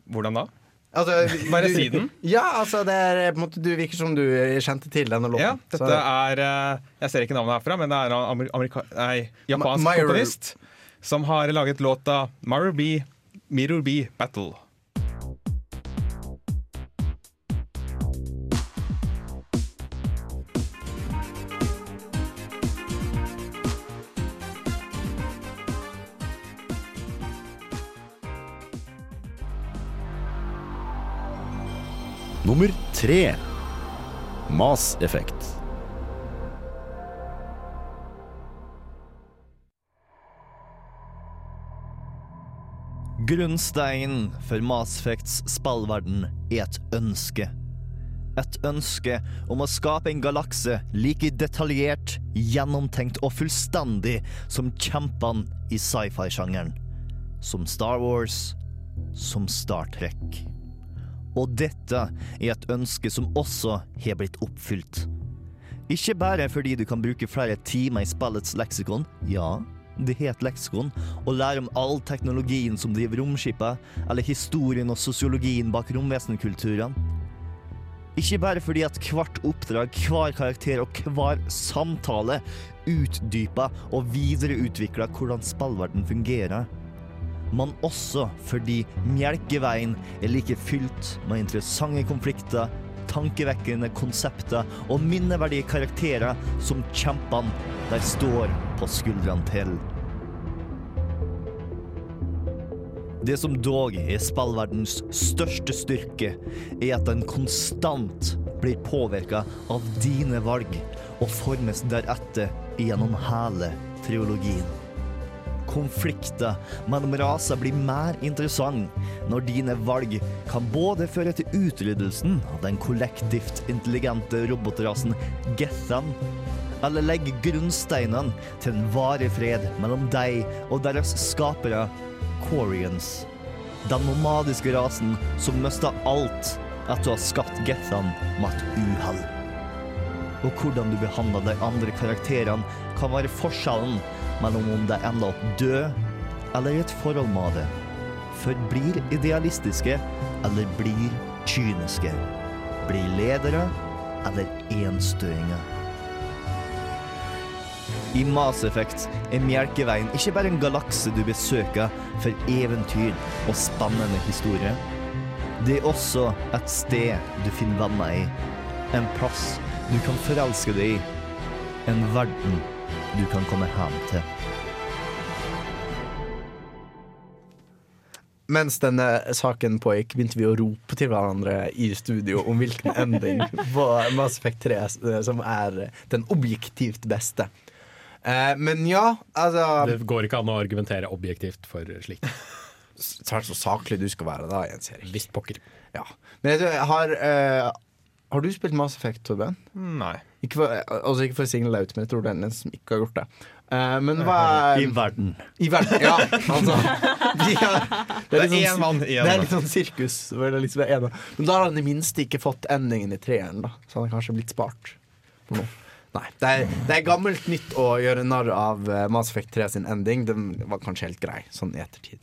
Hvordan da? Altså, Bare si den. Ja, altså det er på en måte Du virker som du kjente til denne låten. Ja, dette Så- er eh, Jeg ser ikke navnet herfra, men det er en amerika nei, japansk komponist som har laget låta Mirror B, Mirror B Battle. Nummer tre. maseffekt. Grunnsteinen for Masfekts Effects spillverden er et ønske. Et ønske om å skape en galakse like detaljert, gjennomtenkt og fullstendig som kjempene i sci-fi-sjangeren. Som Star Wars, som Star Trek. Og dette er et ønske som også har blitt oppfylt. Ikke bare fordi du kan bruke flere timer i spillets leksikon, ja, det het leksikon, og lære om all teknologien som driver romskipet, eller historien og sosiologien bak romvesenkulturene. Ikke bare fordi at hvert oppdrag, hver karakter og hver samtale utdyper og videreutvikler hvordan spillverden fungerer, men også fordi Melkeveien er like fylt med interessante konflikter, tankevekkende konsepter og minneverdige karakterer som kjempene der står på skuldrene til. Det som dog er spillverdens største styrke, er at den konstant blir påvirka av dine valg og formes deretter gjennom hele triologien. Konflikter mellom raser blir mer interessant når dine valg kan både føre til utryddelsen av den kollektivt intelligente robotrasen Gethan, eller legge grunnsteinene til en varig fred mellom deg og deres skapere, Corians. Den nomadiske rasen som mista alt etter å ha skapt Gethan med et uhell. Og hvordan du behandler de andre karakterene, kan være forskjellen mellom om de ender opp død eller i et forhold med det. Forblir idealistiske eller blir kyniske. Blir ledere eller enstøinger. I Mass Effect er Melkeveien ikke bare en galakse du besøker for eventyr og spennende historie. Det er også et sted du finner venner i. En plass du kan forelske deg i. En verden du kan komme hjem til. Mens denne saken pågikk, begynte vi å rope til hverandre i studio om hvilken ending på Mass Effect 3 eh, som er den objektivt beste. Eh, men ja, altså Det går ikke an å argumentere objektivt for slikt. Svært så saklig du skal være da, Jens Erik. Visst pokker. Ja. Men jeg, jeg har eh, Har du spilt Mass Effect, Torben? Nei. Ikke for, altså ikke for å single out, men jeg tror det er den som ikke har gjort det. Uh, men hva er I verden. I verden, ja. Altså, de er, Det er én én mann igjen, Det er litt sånn sirkus. det liksom er en, men da har han i minste ikke fått endingen i treeren, da. Så han har kanskje blitt spart for noe. Nei, det er, det er gammelt nytt å gjøre narr av uh, Mass Effect 3 sin ending. Den var kanskje helt grei, sånn i ettertid.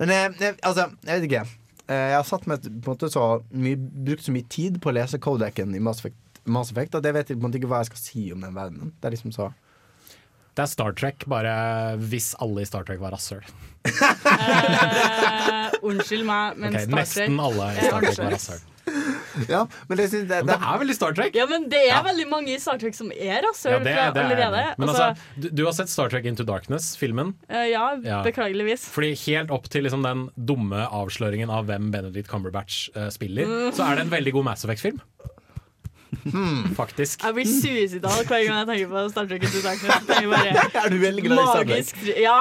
Men eh, jeg, altså, jeg vet ikke. Eh, jeg har satt med, på en måte så mye, brukt så mye tid på å lese codecen i Mass Effect, Mass Effect at jeg vet på en måte ikke hva jeg skal si om den verdenen. Det er liksom så Det er Star Trek, bare hvis alle i Star Trek var rasshøl. uh, unnskyld meg, men okay, Star Trek nesten alle i Star Trek var rasshøl. Ja, men det, det, det, det er veldig Star Trek. Ja, men det er Ja. veldig mange i Star Trek som er rasshøl Ja, det, fra det er allerede. Men Altså, altså, du, du har sett Star Trek Into Darkness, filmen? Uh, ja, Ja. beklageligvis. Fordi helt opp til liksom den dumme avsløringen av hvem Benedict Cumberbatch uh, spiller, Mm. så er det en veldig god Mass Effect-film. Faktisk. Jeg blir suicidal hver gang jeg tenker på Star Trek Into Darkness. Er du veldig glad i Star Trek? Ja,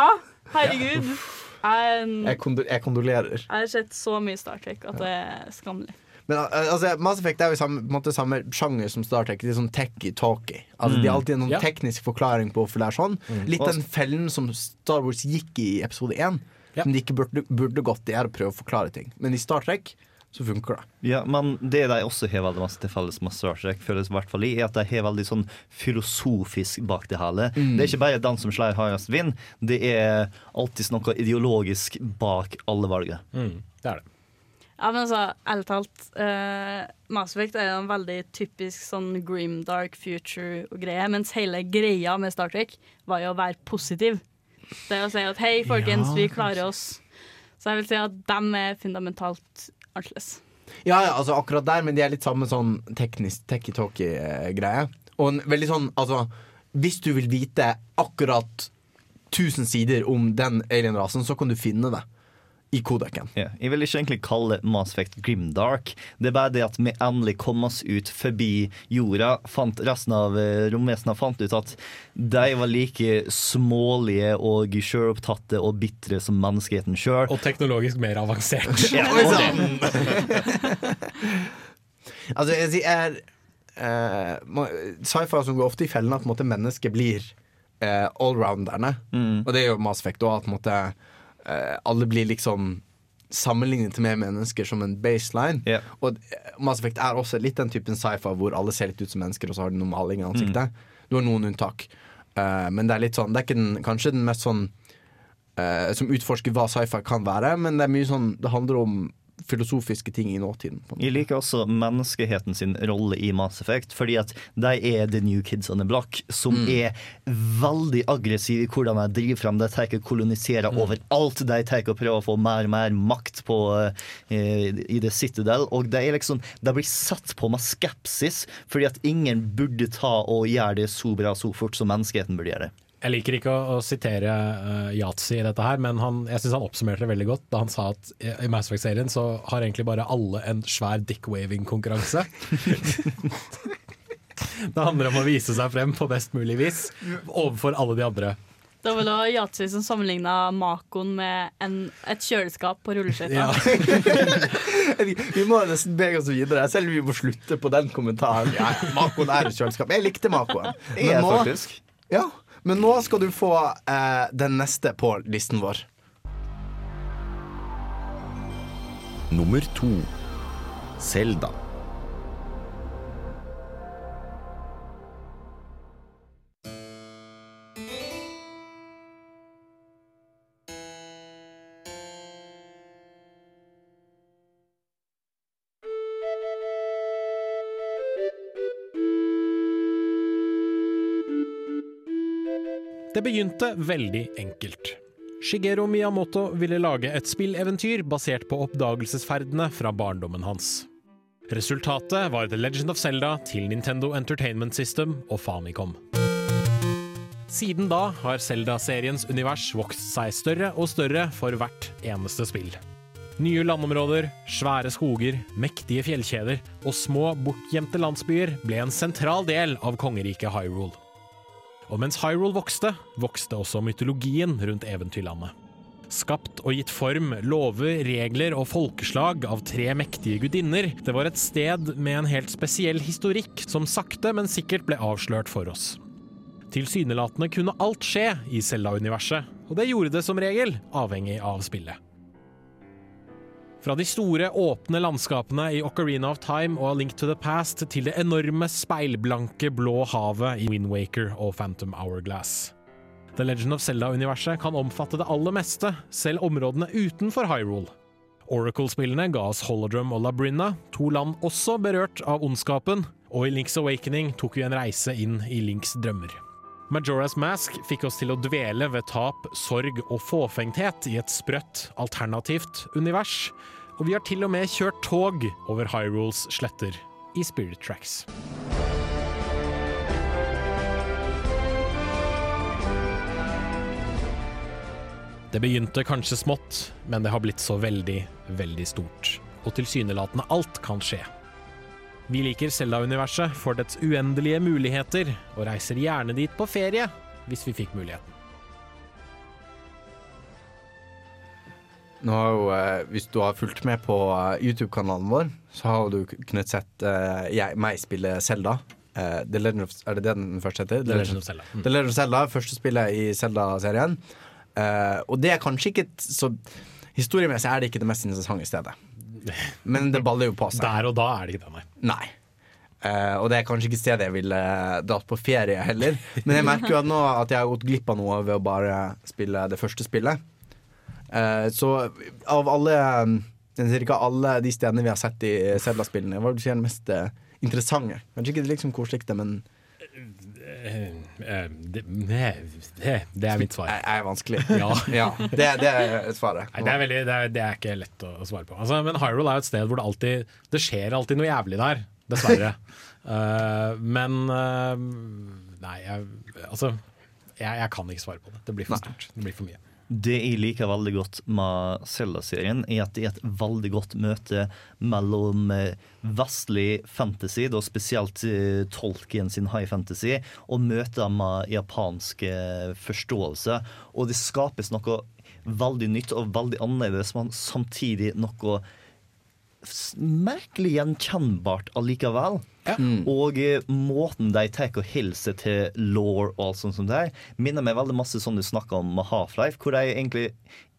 herregud. Jeg, jeg kondolerer. jeg har sett så mye Star Trek at det er skammelig. Men uh, altså, Mass Effect er jo i samme, på en måte, samme sjanger som Star Trek. Det er sånn techy-talky. Altså, De har alltid en Ja. teknisk forklaring på hvorfor det er sånn. Litt den fellen som Star Wars gikk i episode 1, som de ikke burde, burde gått i, er å prøve å forklare ting. Men i Star Trek så funker det. Ja, men det de også har veldig masse til felles med Star Trek, føles i hvert fall i, er at de har veldig sånn filosofisk bak det hele. Mm. Det er ikke bare den som slår hardest vinner, det er alltid noe ideologisk bak alle valgene. Mm, det er det. Ja, men altså, ærlig talt uh, Mass Effect er jo en veldig typisk sånn grim dark future-greie, mens hele greia med Star Trek var jo å være positiv. Det å si at hei, folkens, Ja, vi klarer oss. Så jeg vil si at dem er fundamentalt annerledes. Ja, ja, altså akkurat der, men de er litt samme sånn teknisk tekki-talki-greie. Og en veldig sånn, altså Hvis du vil vite akkurat 1000 sider om den alienrasen, så kan du finne det i kodeken. Yeah. jeg vil ikke egentlig kalle Mass Effect grimdark. Det er bare det at vi endelig kom oss ut forbi jorda. Fant resten av eh, romvesenene fant ut at de var like smålige og sjølopptatte og bitre som menneskeheten sjøl. Og teknologisk mer avansert. Ja, sann. det- Altså, jeg sier eh, Sci-fi som går ofte i fellen at måte, mennesket blir uh, allrounderne. Og det er jo Mass Effect òg, eh, alle blir liksom sammenlignet med mennesker som en baseline. Og eh, Mass Effect er også litt den typen sci-fi hvor alle ser litt ut som mennesker, og så har de noe maling i ansiktet. Du har noen unntak. Uh, men det er litt sånn Det er ikke den, kanskje den mest sånn uh, som utforsker hva sci-fi kan være, men det er mye sånn Det handler om filosofiske ting i nåtiden. på. Jeg liker også menneskeheten sin rolle i Mass Effect, fordi at de er the new kids on the block, som Mm. er veldig aggressive i hvordan de driver frem. De tar og koloniserer overalt. De tar og prøver å få mer og mer makt på, eh, i The Citadel. Og de, liksom, de blir satt på med skepsis, fordi at ingen burde ta og gjøre det så bra så fort som menneskeheten burde gjøre det. Jeg liker ikke å, å sitere uh, Yatzy i dette her, men han, jeg syns han oppsummerte det veldig godt da han sa at i, i Mass Effect-serien så har egentlig bare alle en svær dick-waving-konkurranse. det handler om å vise seg frem på best mulig vis overfor alle de andre. Det var vel også Yatzy som sammenligna Makoen med en, et kjøleskap på rulleskøyter. Vi må nesten bege oss videre, selv om vi må slutte på den kommentaren. Ja, Makoen er et kjøleskap. Jeg likte Makoen. Jeg er faktisk. Ja, men nå skal du få eh, den neste på listen vår. Nummer to. Selda. Det begynte veldig enkelt. Shigeru Miyamoto ville lage et spilleventyr basert på oppdagelsesferdene fra barndommen hans. Resultatet var The Legend of Zelda til Nintendo Entertainment System og Famicom. Siden da har Zelda-seriens univers vokst seg større og større for hvert eneste spill. Nye landområder, svære skoger, mektige fjellkjeder og små, bortgjemte landsbyer ble en sentral del av kongeriket Hyrule. Og mens Hyrule vokste, vokste også mytologien rundt eventyrlandet. Skapt og gitt form, lover, regler og folkeslag av tre mektige gudinner, det var et sted med en helt spesiell historikk som sakte, men sikkert ble avslørt for oss. Tilsynelatende kunne alt skje i Zelda-universet, og det gjorde det som regel, avhengig av spillet. Fra de store, åpne landskapene i Ocarina of Time og A Link to the Past til det enorme, speilblanke blå havet i Wind Waker og Phantom Hourglass. The Legend of Zelda-universet kan omfatte det aller meste, selv områdene utenfor Hyrule. Oracle-spillene ga oss Holodrum og Labrinna, to land også berørt av ondskapen, og i Links Awakening tok vi en reise inn i Links drømmer. Majora's Mask fikk oss til å dvele ved tap, sorg og fåfengthet i et sprøtt, alternativt univers. Og vi har til og med kjørt tog over Hyrules sletter i Spirit Tracks. Det begynte kanskje smått, men det har blitt så veldig, veldig stort. Og tilsynelatende alt kan skje. Vi liker Zelda-universet for dets uendelige muligheter, og reiser gjerne dit på ferie hvis vi fikk muligheten. Nå har jo, eh, Hvis du har fulgt med på eh, YouTube-kanalen vår, så har du kunnet sett eh, jeg, meg spille Zelda. Eh, The Legend of, er det det den første heter? The Legend of Zelda. Mm. The Legend of Zelda, Første spillet i Zelda-serien. Eh, og det er kanskje ikke så Historiemessig er det ikke det mest interessante stedet. Men det baller jo på seg. Der og da er det ikke det, nei. Nei. Uh, og det er kanskje ikke stedet jeg ville dratt på ferie heller. Men jeg merker jo at nå at jeg har gått glipp av noe ved å bare spille det første spillet. Uh, så av alle Cirka alle de stedene vi har sett i Zelda-spillene, hva vil du si er det mest eh, interessante? Kanskje ikke det liksom koseligste, men Eh, eh, det, det, det er mitt svar. Det er vanskelig. Ja. ja det, det er svaret. Nei, det, er veldig, det, er, det er ikke lett å svare på. Altså, men Hyrule er jo et sted hvor det alltid Det skjer alltid noe jævlig der. Dessverre. uh, men uh, Nei, jeg, altså jeg, jeg kan ikke svare på det. Det blir for stort. Det blir for mye. Det jeg liker veldig godt med Zelda-serien, er at det er et veldig godt møte mellom eh, vestlig fantasy, da spesielt tolken Tolkien sin high fantasy, og møter med japansk eh, forståelse. Og det skapes noe veldig nytt og veldig annerledes, men samtidig noe merkelig gjenkjennbart allikevel. Og eh, måten de tar og hilser til law og alt sånt som det er, minner meg veldig masse sånn du snakka om med Half-Life, hvor de egentlig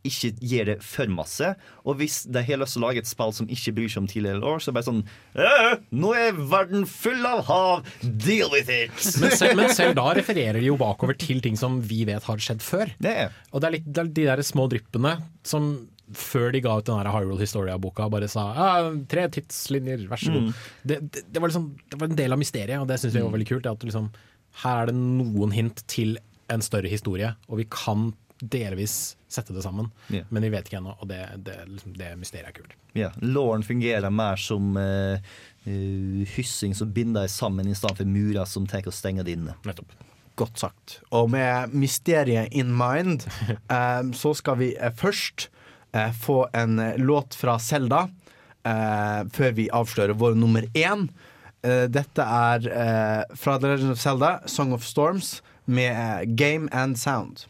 ikke gir det for masse. Og hvis de har lyst til å lage et spill som ikke bryr seg om tidligere law, så er det bare sånn «Øh, Nå er verden full av hav! Deal with it! Men selv, men selv da refererer de jo bakover til ting som vi vet har skjedd før. Det. Og det er litt det er de der små dryppene som før de ga ut den Hyrule Historia-boka, bare sa ja, tre tidslinjer, vær så god. Mm. Det, det, det, var liksom, det var en del av mysteriet, og det syns vi var veldig kult. At liksom, her er det noen hint til en større historie, og vi kan delvis sette det sammen. Yeah. Men vi vet ikke ennå, og det, det, liksom, det mysteriet er kult. Ja, Lauren fungerer mer som eh, eh, hyssing som binder deg sammen, i stedet for murer som tenker å stenge deg inne. Nettopp. Godt sagt. Og med mysteriet in mind, um, så skal vi uh, først eh, få en eh, låt fra Selda eh, før vi avslører vår nummer én. Eh, dette er eh, fra The Legend of Selda, 'Song of Storms', med eh, Game and Sound.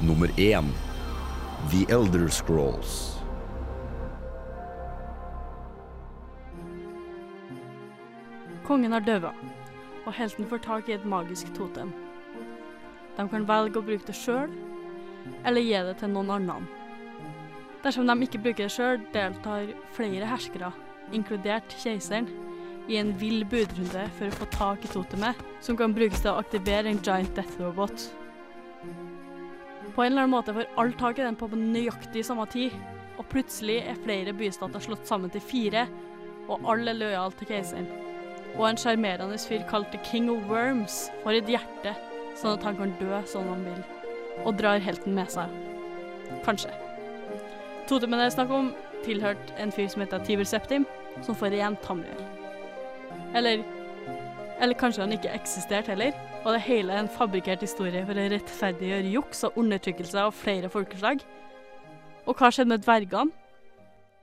Nummer én The Elder Scrolls. Kongen har døva, og helten får tak i et magisk totem. De kan velge å bruke det sjøl, eller gi det til noen annen. Dersom de ikke bruker det sjøl, deltar flere herskere, inkludert keiseren, i en vill budrunde for å få tak i totemet, som kan brukes til å aktivere en giant death robot. På en eller annen måte får alle tak i den på nøyaktig samme tid, og plutselig er flere bystater slått sammen til fire, og alle er lojale til keiseren. Og en sjarmerende fyr kalt The King of Worms får et hjerte, sånn at han kan dø sånn han vil, og drar helten med seg. Kanskje. Totemen det er snakk om, tilhørte en fyr som heter Tiber Septim, som får igjen Tamriel. Eller Eller kanskje han ikke eksisterte heller, og det hele er en fabrikkert historie for å rettferdiggjøre juks og undertrykkelse av flere folkeslag. Og hva skjedde med dvergene?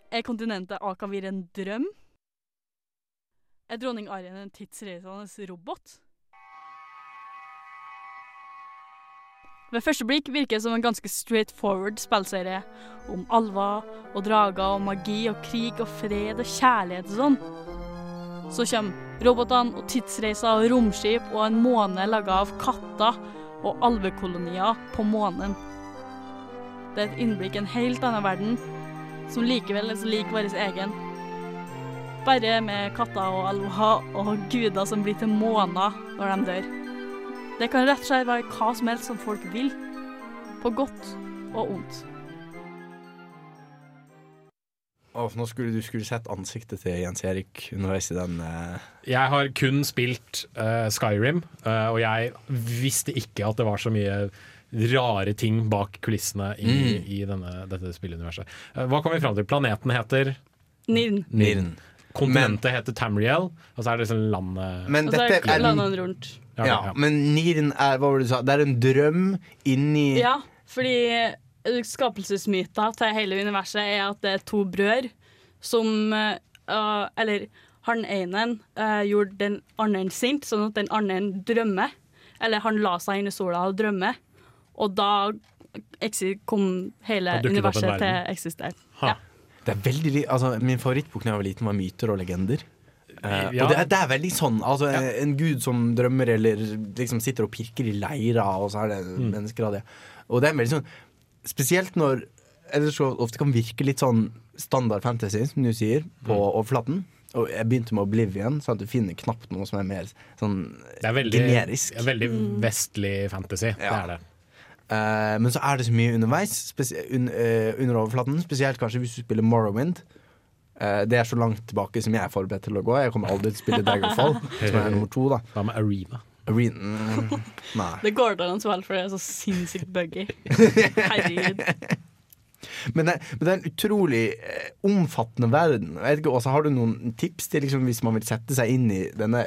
Er kontinentet Akavir en drøm? Er dronning Arjen en tidsreisende robot? Ved første blikk virker det som en ganske straightforward spillserie om alver og drager og magi og krig og fred og kjærlighet og sånn. Så kommer robotene og tidsreiser og romskip og en måne laga av katter og alvekolonier på månen. Det er et innblikk i en helt annen verden, som likevel er så lik vår egen. Bare med katter og alver og guder som blir til måner når de dør. Det kan rett og slett være hva som helst som folk vil. På godt og ondt. Oh, nå skulle du skulle sett ansiktet til Jens Erik underveis i den uh... Jeg har kun spilt uh, Skyrim, uh, og jeg visste ikke at det var så mye rare ting bak kulissene i, Mm. i denne, dette spilluniverset. Hva kom vi fram til? Planeten heter Nirn. Nirn. Kontinentet heter Tamriel, og så er det liksom landet Men dette er er landet rundt. Ja, Ja, ja. men Niren er Hva var det du sa? Det er en drøm inni Ja, fordi skapelsesmyta til hele universet er at det er to brødre som uh, Eller han ene uh, gjorde den andre sint, sånn at den andre drømmer. Eller han la seg inn i sola og drømmer, og da kom hele universet til å eksistere. Ha. Det er veldig, altså, min favorittbok da jeg var liten, var 'Myter og legender'. Uh, Ja. Og det er, det er veldig sånn. Altså, En gud som drømmer eller liksom sitter og pirker i leira, og så er det Mm. mennesker av det. Og det er veldig sånn Spesielt når Ellers så ofte kan virke litt sånn standard fantasy, som du sier, på Mm. overflaten. Og jeg begynte med Oblivion, sånn at du finner knapt noe som er mer sånn Det er veldig, generisk. veldig vestlig fantasy. Det er det. Eh, men så er det så mye underveis, un, uh, under overflaten. Spesielt kanskje hvis du spiller Morrowind. Uh, det er så langt tilbake som jeg er forberedt til å gå. Jeg kommer aldri til å spille Daggerfall, som er nummer to. da Hva med Arena? Arena mm, Nei. Det går til an vel, for det er så sinnssykt buggy. Herregud. Men det, men det er en utrolig eh, omfattende verden. Jeg vet ikke, har du noen tips til liksom, hvis man vil sette seg inn i denne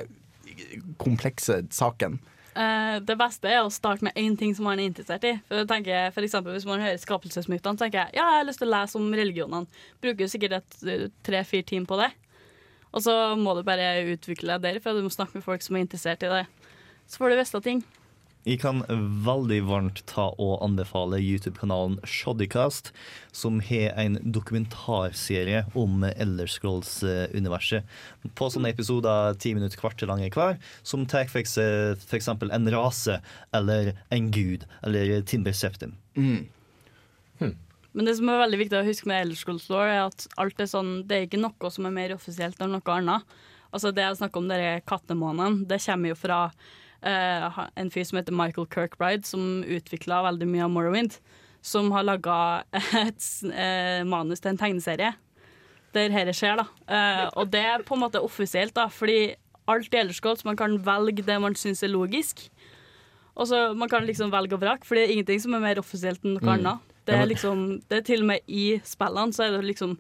komplekse saken? Eh, det beste er å starte med én ting som man er interessert i. For, tenker, for eksempel, Hvis man hører skapelsesmytene, tenker jeg ja, jeg har lyst til å lese om religionene. Bruker sikkert et tre-fire timer på det. Og så må du bare utvikle deg der, for du må snakke med folk som er interessert i det. Så får du vite ting. Jeg kan veldig varmt ta og anbefale YouTube-kanalen Shoddycast, som har en dokumentarserie om Elder Scrolls-universet. På sånne episoder ti minutter, kvarter lange hver, som tar for eksempel en rase eller en gud eller Timber Septim. Men det som er veldig viktig å huske med Elder Scrolls Law, er at alt er sånn, det er ikke noe som er mer offisielt enn noe annet. Altså Det jeg snakker om, denne kattemånen, det kommer jo fra eh, en fyr som heter Michael Kirkbride, som utvikla veldig mye av Morrowind. Som har laga et eh, manus til en tegneserie der dette skjer. da. Eh, og det er på en måte offisielt, da, fordi alt i Elderskål, så man kan velge det man syns er logisk. Og så Man kan liksom velge og vrake, for det er ingenting som er mer offisielt enn noe Mm. annet. Det er liksom, det er til og med i spillene så er det liksom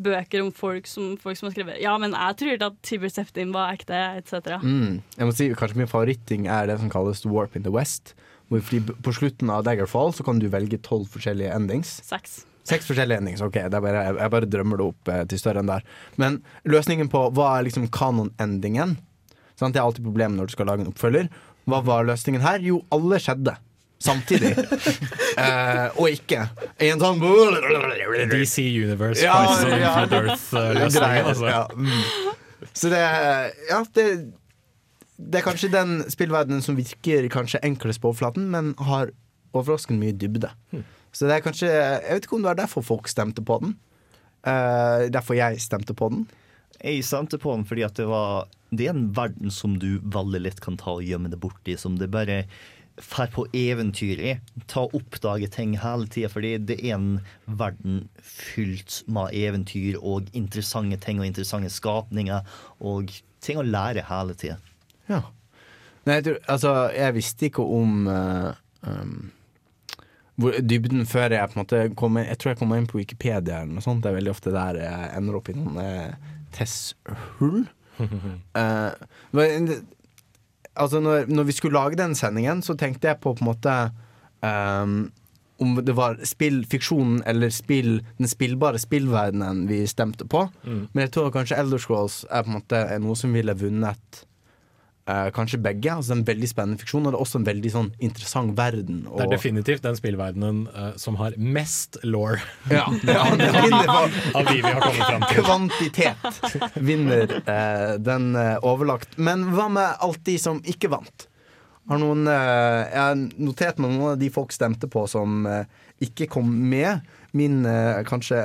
bøker om folk som, folk som har skrevet Ja, men jeg tror ikke at Tibber Septim var ekte, etc. Mm. Jeg må si Kanskje min favoritting er det som kalles Warp in the West. Fordi På slutten av Daggerfall så kan du velge tolv forskjellige endings. Seks. Seks forskjellige endings, ok. Det bare, jeg bare drømmer det opp eh, til større enn der. Men løsningen på hva er liksom kanon-endingen? Det er alltid problemet når du skal lage en oppfølger. Hva var løsningen her? Jo, alle skjedde. Samtidig. uh, og ikke i en sånn DC Universe Ja, ja. Earth-løsningen. Altså. ja, mm. Så det Ja, det det er kanskje den spillverdenen som virker kanskje enklest på overflaten, men har overraskende mye dybde. Hmm. Så det er kanskje Jeg vet ikke om det var derfor folk stemte på den. Uh, derfor jeg stemte på den. Jeg stemte på den fordi at det var Det er en verden som du veldig lett kan ta og gjemme det borti. Som det bare drar på eventyr i. Ta og oppdage ting hele tida. Fordi det er en verden fylt med eventyr og interessante ting og interessante skapninger. Og ting å lære hele tida. Ja. Nei, jeg, tror, altså, jeg visste ikke om uh, um, dybden før jeg på en måte kom inn, Jeg tror jeg kom inn på Wikipedia eller noe sånt. Det er veldig ofte der jeg ender opp i noen uh, testhull. Eh, men, altså når, når vi skulle lage den sendingen, så tenkte jeg på på en måte um, om det var spillfiksjonen eller spill, den spillbare spillverdenen vi stemte på. Mm. Men jeg tror kanskje Elder Scrolls er på en måte er noe som ville vunnet eh, kanskje begge. Altså en veldig spennende fiksjon, og det er også en veldig sånn interessant verden. Det er definitivt den spillverdenen uh, som har mest law Ja, ja, av de vi har kommet fram til. Kvantitet vinner uh, den overlagt. Men hva med alt de som ikke vant? Har noen, jeg har notert meg noen av de folk stemte på som ikke kom med. Min kanskje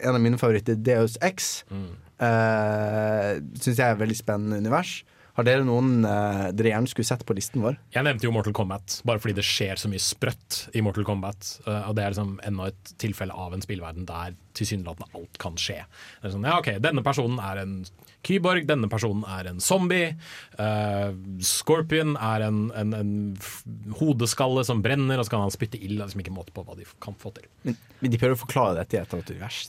en av mine favoritter, Deus X, Mm. uh, syns jeg er et veldig spennende univers. Har dere noen eh, dere gjerne skulle sett på listen vår? Jeg nevnte jo Mortal Kombat, bare fordi det skjer så mye sprøtt i Mortal Kombat. Uh, og det er liksom enda et tilfelle av en spillverden der tilsynelatende alt kan skje. Det er sånn, ja ok, Denne personen er en kyborg, denne personen er en zombie. Uh, Scorpion er en, en, en hodeskalle som brenner, og så kan han spytte ild. Det er liksom ikke måte på hva de kan få til. Men, men de prøver å forklare dette i et eller annet univers.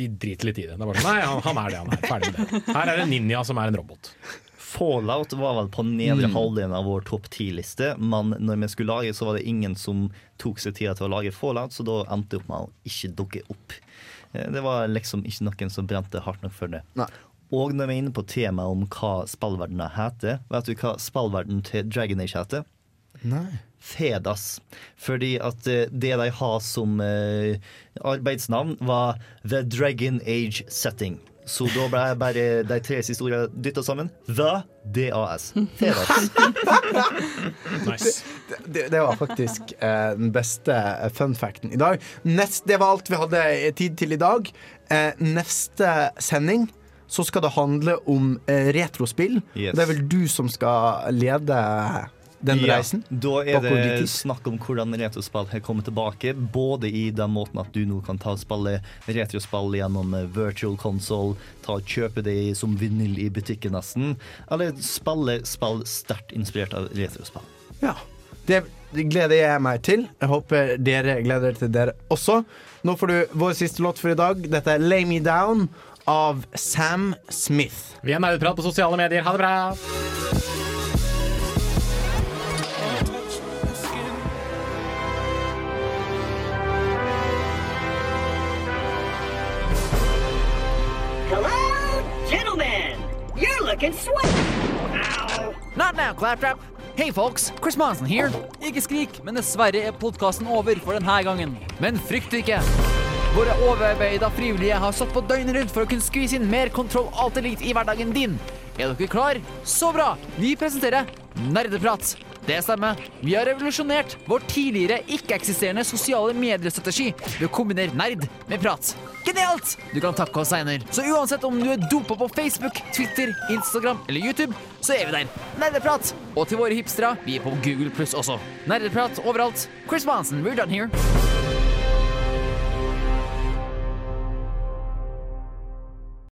De driter litt i det. det er bare sånn, Nei, han, han er det han er. Ferdig med det. Her er det ninja som er en robot. Fallout var vel på nedre Mm. halvdelen av vår topp ti-liste, men når vi skulle lage, så var det ingen som tok seg tida til å lage Fallout, så da endte det opp med å ikke dukke opp. Eh, Det var liksom ikke noen som brente hardt nok for det. Og når vi er inne på temaet om hva spillverdenen heter, vet du hva spillverdenen til Dragon Age heter? Nei. Fedas. Fordi at eh, det de har som eh, arbeidsnavn, var The Dragon Age Setting. Så da ble jeg bare de tre siste ordene dytta sammen. The DAS. Nice. Det, det, det var faktisk eh, den beste eh, fun facten i dag. Nest, det var alt vi hadde tid til i dag. Eh, neste sending så skal det handle om eh, retrospill. Yes. Det er vel du som skal lede den Ja, reisen? Da er det dit. snakk om hvordan retrospill har kommet tilbake. Både i den måten at du nå kan ta spille retrospill gjennom eh, virtual console, ta og kjøpe det som vinyl i butikken nesten, eller spille spill sterkt inspirert av retrospill. Ja. Det gleder jeg meg til. Jeg håper dere gleder dere til dere også. Nå får du vår siste låt for i dag. Dette er Lay Me Down av Sam Smith. Vi er Nerdeprat på sosiale medier. Ha det bra! Looking sweet. Ow. Not now, Claptrap. Hei, folks. Chris Monson here. Ikke skrik, men dessverre er podkasten over for denne gangen. Men frykt ikke. Våre overarbeida frivillige har stått på døgnet rundt for å kunne skvise inn mer kontroll alt likt i hverdagen din. Er dere klar? Så bra! Vi presenterer Nerdeprat. Det stemmer. Vi har revolusjonert vår tidligere ikke-eksisterende sosiale mediestrategi ved å kombinere nerd med prat. Genialt! Du kan takke oss seinere. Så uansett om du er dopa på Facebook, Twitter, Instagram eller YouTube, så er vi der. Nerdeprat! Og til våre hipstere, vi er på Google Pluss også. Nerdeprat overalt. Chris Monsen, we're done here.